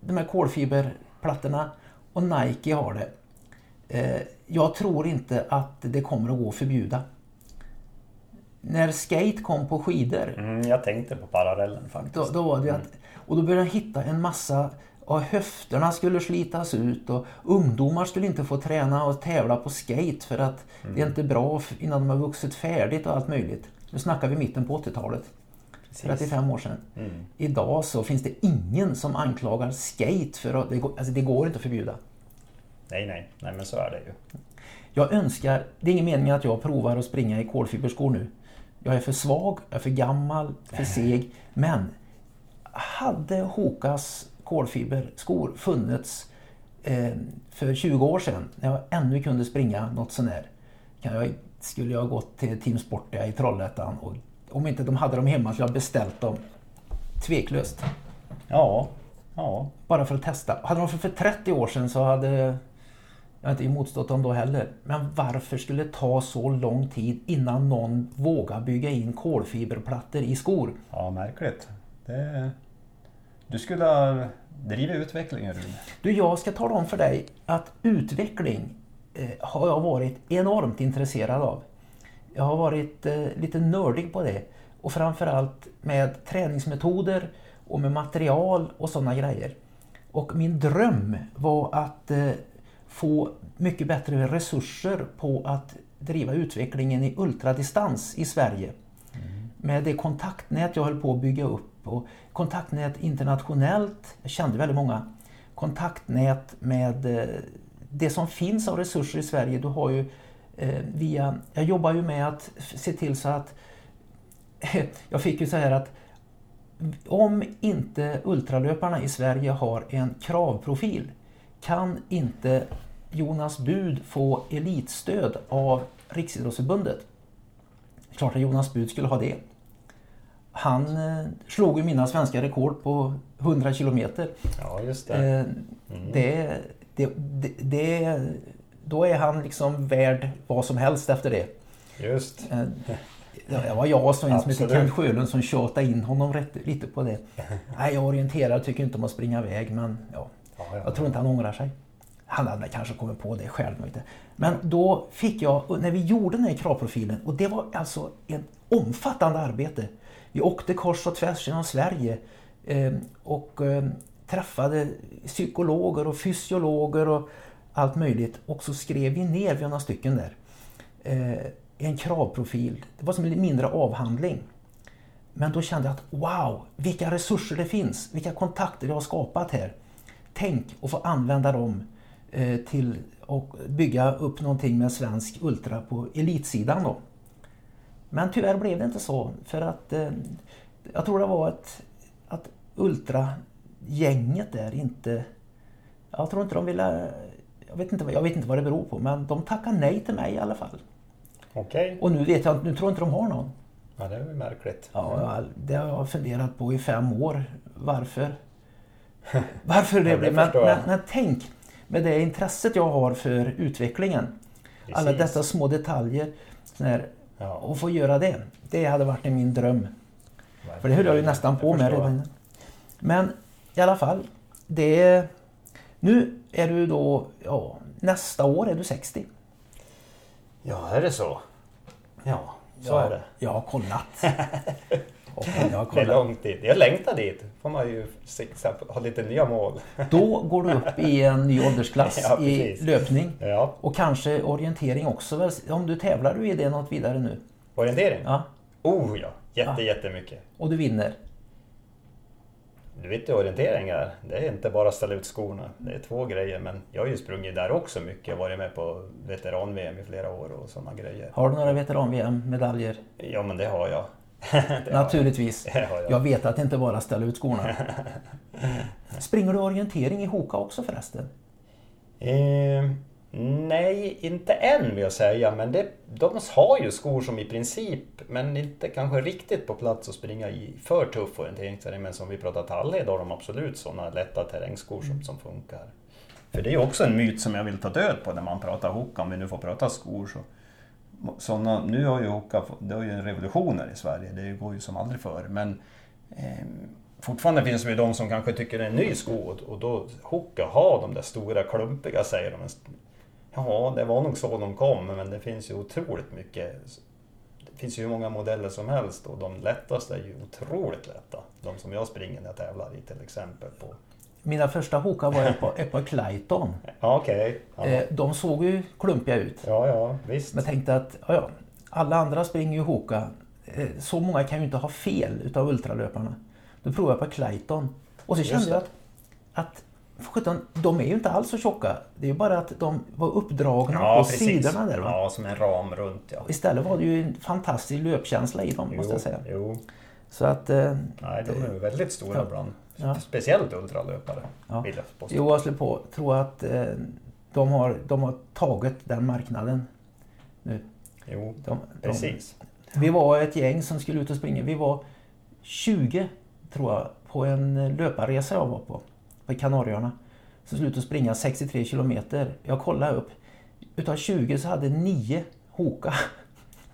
de här kolfiberplattorna och Nike har det. Eh, jag tror inte att det kommer att gå att förbjuda. När skate kom på skidor. Mm, jag tänkte på parallellen faktiskt. Då, då var det att, och då började jag hitta en massa och höfterna skulle slitas ut och ungdomar skulle inte få träna och tävla på skate för att mm. det är inte bra innan de har vuxit färdigt och allt möjligt. Nu snackar vi mitten på 80-talet. 35 år sedan. Mm. Idag så finns det ingen som anklagar skate för att det går, alltså det går inte att förbjuda. Nej, nej, nej men så är det ju. Jag önskar, det är ingen mening att jag provar att springa i kolfiberskor nu. Jag är för svag, jag är för gammal, för seg. Men hade Hokas kolfiberskor funnits eh, för 20 år sedan när jag ännu kunde springa något sånär. Kan jag, skulle jag gått till Team Sportia i Trollhättan och om inte de hade dem hemma så jag beställt dem. Tveklöst. Ja, ja. Bara för att testa. Hade de för, för 30 år sedan så hade jag inte motstått dem då heller. Men varför skulle det ta så lång tid innan någon vågar bygga in kolfiberplattor i skor? Ja, märkligt. Det... Du skulle ha drivit utvecklingen Rune. Du, jag ska tala om för dig att utveckling eh, har jag varit enormt intresserad av. Jag har varit eh, lite nördig på det. Och framförallt med träningsmetoder och med material och sådana grejer. Och min dröm var att eh, få mycket bättre resurser på att driva utvecklingen i ultradistans i Sverige. Mm. Med det kontaktnät jag höll på att bygga upp och kontaktnät internationellt, jag kände väldigt många kontaktnät med eh, det som finns av resurser i Sverige. Du har ju via, jag jobbar ju med att se till så att <laughs> jag fick ju så här att om inte ultralöparna i Sverige har en kravprofil kan inte Jonas Bud få elitstöd av Riksidrottsförbundet. Klart att Jonas Bud skulle ha det. Han eh, slog ju mina svenska rekord på 100 kilometer. Ja, just det. Eh, mm. det, det, det, det. Då är han liksom värd vad som helst efter det. Just. Eh, det var jag och som heter Kent Sjölund som tjatade in honom rätt, lite på det. <laughs> Nej, jag orienterar, tycker inte om att springa iväg men ja, ja, ja jag tror inte han ångrar sig. Han hade kanske kommit på det själv. Men då fick jag, när vi gjorde den här kravprofilen, och det var alltså ett omfattande arbete. Vi åkte kors och tvärs genom Sverige eh, och eh, träffade psykologer och fysiologer och allt möjligt. Och så skrev vi ner, vi har några stycken där, eh, en kravprofil. Det var som en mindre avhandling. Men då kände jag att wow, vilka resurser det finns, vilka kontakter jag har skapat här. Tänk att få använda dem eh, till att bygga upp någonting med svensk ultra på elitsidan då. Men tyvärr blev det inte så för att eh, jag tror det var ett, att ultragänget där inte... Jag tror inte de ville... Jag vet inte, jag vet inte vad det beror på men de tackade nej till mig i alla fall. Okej. Och nu vet jag nu tror jag inte de har någon. Ja, det är väl märkligt. Ja, det har jag funderat på i fem år. Varför? <laughs> Varför det Ja, det blev. Men, men, men tänk med det intresset jag har för utvecklingen. Alla Precis. dessa små detaljer. Sån här, Ja, och få göra det. Det hade varit min dröm. För det höll jag ju nästan på med redan. Men i alla fall. Det, nu är du då, ja, nästa år är du 60. Ja, är det så? Ja, så ja, är det. Jag har kollat. <laughs> Jag har Det är långt dit. Jag längtar dit. får man ju ha lite nya mål. Då går du upp i en ny åldersklass <laughs> Ja, i löpning. Ja, Och kanske orientering också. Om du tävlar du i det något vidare nu? orientering. Ja. Oh ja, jätte, Ja. jättemycket. Och du vinner? Du vet ju orientering är. Det är inte bara att ställa ut skorna. Det är två grejer. Men jag har ju sprungit där också mycket. Jag har varit med på veteran-VM i flera år och sådana grejer. Har du några veteran-VM-medaljer? Ja, men det har jag. <laughs> det Naturligtvis. jag. Har jag. Jag vet att det inte bara är att ställa ut skorna. <laughs> Springer du orientering i Hoka också förresten? Eh, nej, inte än vill jag säga. Men det, de har ju skor som i princip, men inte kanske riktigt på plats att springa i för tuff orienteringsterräng. Men som vi pratar Tallhed har de absolut sådana lätta terrängskor som, som funkar. För det är ju också en myt som jag vill ta död på när man pratar Hoka, om vi nu får prata skor. Så, såna, nu har ju Hoka, det har ju en revolution här i Sverige, det går ju som aldrig förr. Men eh, fortfarande finns det ju de som kanske tycker det är en ny sko och- då Hoka har de där stora klumpiga säger de. Ja, det var nog så de kom, men det finns ju otroligt mycket. Det finns ju hur många modeller som helst och de lättaste är ju otroligt lätta. De som jag springer när jag tävlar i till exempel. på. Mina första Hoka var ett par, ett par Clayton. <laughs> Ja, okej. Ja. Eh, De såg ju klumpiga ut. ja, ja, visst. Men tänkte att ja, ja, alla andra springer ju Hoka. Eh, Så många kan ju inte ha fel utav ultralöparna. Då provade jag på Clayton. Och så kände jag det. att, att sjutton, de är ju inte alls så tjocka. Det är ju bara att de var uppdragna Ja, på precis. sidorna där. Va? Ja, som en ram runt ja. Istället var det ju en fantastisk löpkänsla i dem måste jag säga. Jo. Så att... eh, Nej, de är väldigt stora Ja. bland Ja. speciellt ultralöpare. Ja. Vill jag påstå. Jo, jag skulle på tro att eh, de, har, de har tagit den marknaden nu. Jo, De, de, precis. Vi var ett gäng som skulle ut och springa. Vi var 20 tror jag på en löparresa jag var på. På Kanarieöarna. Ut och springa 63 kilometer. Jag kollade upp. Utav 20 så hade 9 Hoka.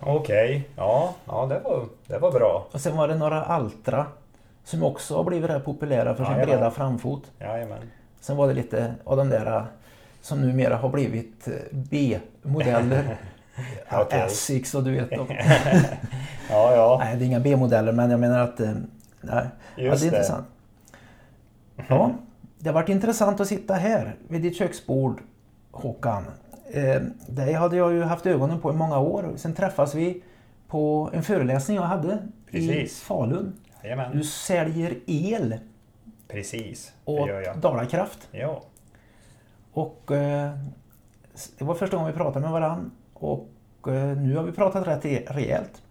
Okej, ja, ja det, var, det var bra. Och sen var det några Altra. Som också har blivit rätt populära för sin Jajamän. breda framfot. Jajamän. Sen var det lite av de där som numera har blivit eh, B-modeller. <laughs> Okej. Asics och du vet dem. <laughs> Ja, ja, Nej, det är inga B-modeller men jag menar att... eh, Nej, ja, Just det är det. intressant. Ja, det har varit intressant att sitta här vid ditt köksbord Håkan. Eh, dig hade jag ju haft ögonen på i många år. Sen träffas vi på en föreläsning jag hade i Precis. Falun. jajamän. Du säljer el Precis, jag. Dalakraft. Ja, Och eh, det var första gången vi pratade med varandra. Och eh, nu har vi pratat rätt re- rejält.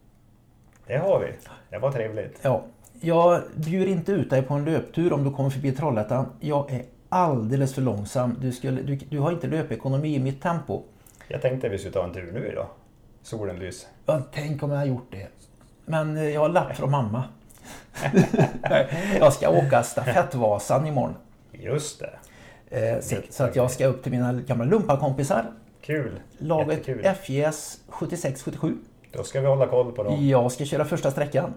det har vi. Det var trevligt. Ja, jag bjuder inte ut dig på en löptur om du kommer förbi Trollhättan. Jag är alldeles för långsam. Du, skulle, du, du har inte löpekonomi i mitt tempo. Jag tänkte vi skulle ta en tur nu idag. Solen lyser. Ja, tänk om jag har gjort det. Men eh, jag har lapp från mamma. <laughs> jag ska åka stafettvasan imorgon. Just det. Eh, så, så att jag ska upp till mina gamla lumpakompisar. Kul. Laget Jättekul. FJS 76-77. Då ska vi hålla koll på dem. Jag ska köra första sträckan.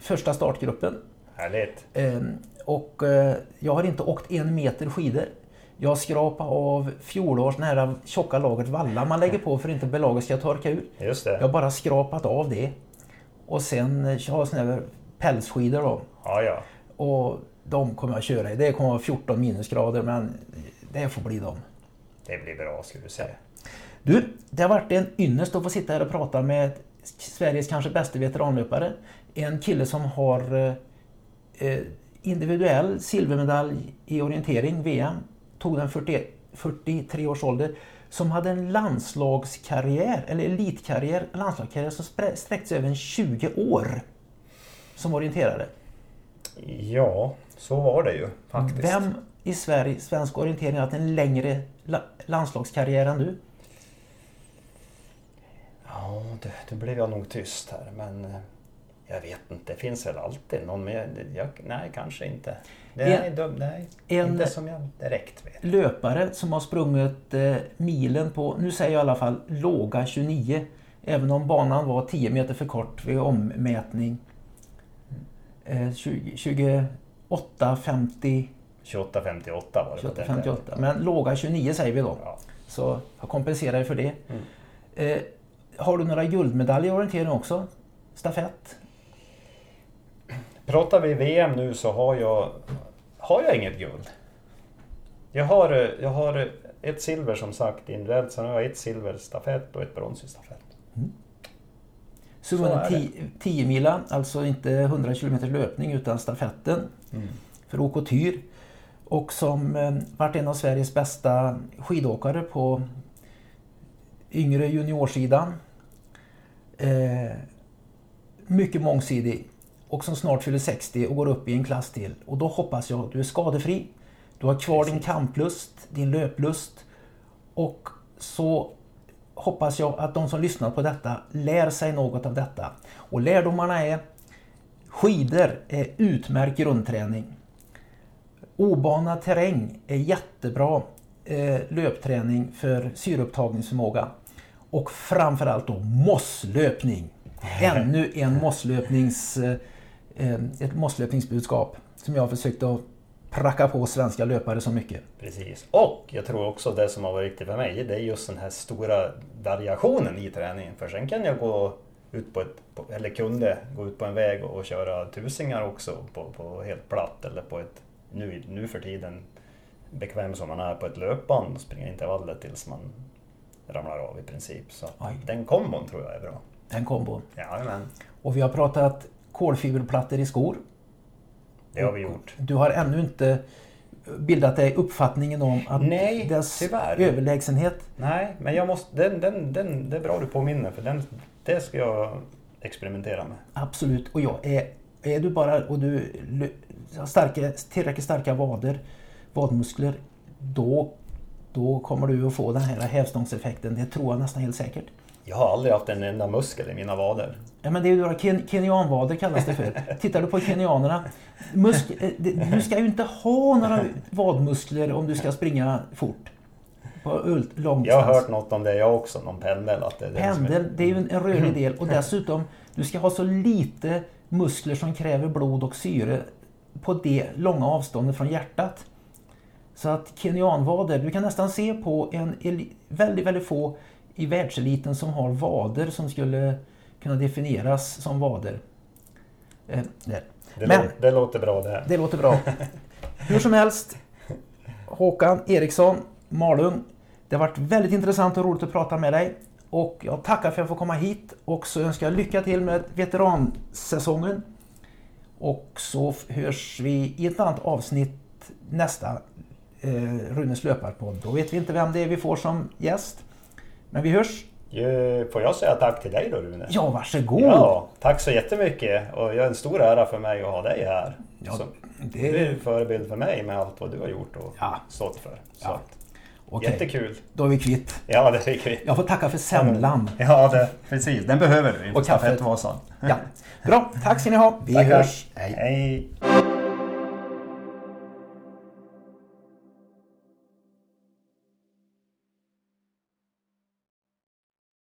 Första startgruppen. Härligt. Ehm, Och eh, jag har inte åkt en meter skidor. Jag skrapar av fjolårs här tjocka lagret valla man lägger på för att inte belaget ska torka ur. Just Jag har det. bara skrapat av det. Och sen eh, har jag såna här pälsskidor då. Ja, ja. Och de kommer jag köra i. Det kommer vara 14 minusgrader men det får bli dem. Det blir bra ska du säga. Du, det har varit en ynnest att få sitta här och prata med Sveriges kanske bästa veteranlöpare. En kille som har eh, eh individuell silvermedalj i orientering, VM. Tog den 40, 43 års ålder. Som hade en landslagskarriär, eller elitkarriär, landslagskarriär som sträckte sig över 20 år. Som orienterare. Ja, så var det ju faktiskt. Vem i Sverige, svensk orientering har haft en längre landslagskarriär än du? Ja, då blev jag nog tyst här men eh, jag vet inte, det finns väl alltid någon mer? Jag, nej, kanske inte. Det är en, dum, nej, en inte som jag direkt vet. löpare som har sprungit eh, milen på, nu säger jag i alla fall låga 29, även om banan var 10 meter för kort vid ommätning. Eh, 20, 28, 50 28-58 var det. 28, 58. Men låga 29 säger vi då. Ja. Så jag kompenserar för det. Mm. Eh, har du några guldmedaljer i orientering också? Stafett? Pratar vi VM nu så har jag, har jag inget guld. Jag har, jag har ett silver som sagt individuellt, sen har jag ett silver stafett och ett brons i stafett. Mm. Så, så var 10 mila, alltså inte 100 km löpning utan stafetten mm. för OK Tyr. Och som eh, varit en av Sveriges bästa skidåkare på yngre juniorsidan. Eh, mycket mångsidig och som snart fyller 60 och går upp i en klass till. Och då hoppas jag att du är skadefri. Du har kvar Precis. din kamplust, din löplust och så hoppas jag att de som lyssnar på detta lär sig något av detta. Och lärdomarna är skidor är utmärkt grundträning. Obanad terräng är jättebra eh, löpträning för syreupptagningsförmåga. Och framförallt då mosslöpning. <laughs> Ännu en mosslöpnings, eh, eh, ett mosslöpningsbudskap som jag har försökt att pracka på svenska löpare så mycket. Precis. Och jag tror också det som har varit viktigt för mig, det är just den här stora variationen i träningen. För sen kan jag gå ut på ett, eller kunde gå ut på en väg och köra tusingar också på, på helt platt eller på ett, nu, nu för tiden bekväm som man är på ett löpband springa intervaller tills man ramlar av i princip. Så den kombon tror jag är bra. Den kombon. Jajamän. Och vi har pratat kolfiberplattor i skor. Det har vi gjort. Du har ännu inte bildat dig uppfattningen om att Nej, dess tyvärr. överlägsenhet? Nej, men jag måste, den, den, den, det är bra du påminner för den, det ska jag experimentera med. Absolut, och ja, är, är du bara och du har starka, tillräckligt starka vader, vadmuskler, då då kommer du att få den här hävstångseffekten. Det tror jag nästan helt säkert. Jag har aldrig haft en enda muskel i mina vader. Ja, men det är ju ken kenyanvader kallas det för. Tittar du på kenyanerna. Musk eh, du ska ju inte ha några vadmuskler om du ska springa fort. På långdistans. Jag har hört något om det jag också, någon pendel. Att det är pendel, det är ju en rörlig del <laughs> och dessutom du ska ha så lite muskler som kräver blod och syre på det långa avståndet från hjärtat. Så att kenyanvader, du kan nästan se på en väldigt, väldigt få i världseliten som har vader som skulle kunna definieras som vader. Eh, det, Men, låter, det låter bra det. Det låter bra. <laughs> Hur som helst, Håkan Eriksson, Malung. Det har varit väldigt intressant och roligt att prata med dig. Och jag tackar för att jag får komma hit och så önskar jag lycka till med veteransäsongen. Och så hörs vi i ett annat avsnitt nästa eh, Runes löparpodd. Då vet vi inte vem det är vi får som gäst. Men vi hörs! Får jag säga tack till dig då Rune? Ja, varsågod! Ja, tack så jättemycket! Och det är en stor ära för mig att ha dig här. Ja, så, det... Du är en förebild för mig med allt vad du har gjort och ja. stått för. Så ja. Okay. Jättekul! Då är vi kvitt. Ja, det är vi kvitt. Jag får tacka för semlan. Ja, det, precis. Den behöver du inför stafettvasan. Ja. Bra, tack ska ni ha. Vi Tackar. hörs. Hej. Hej.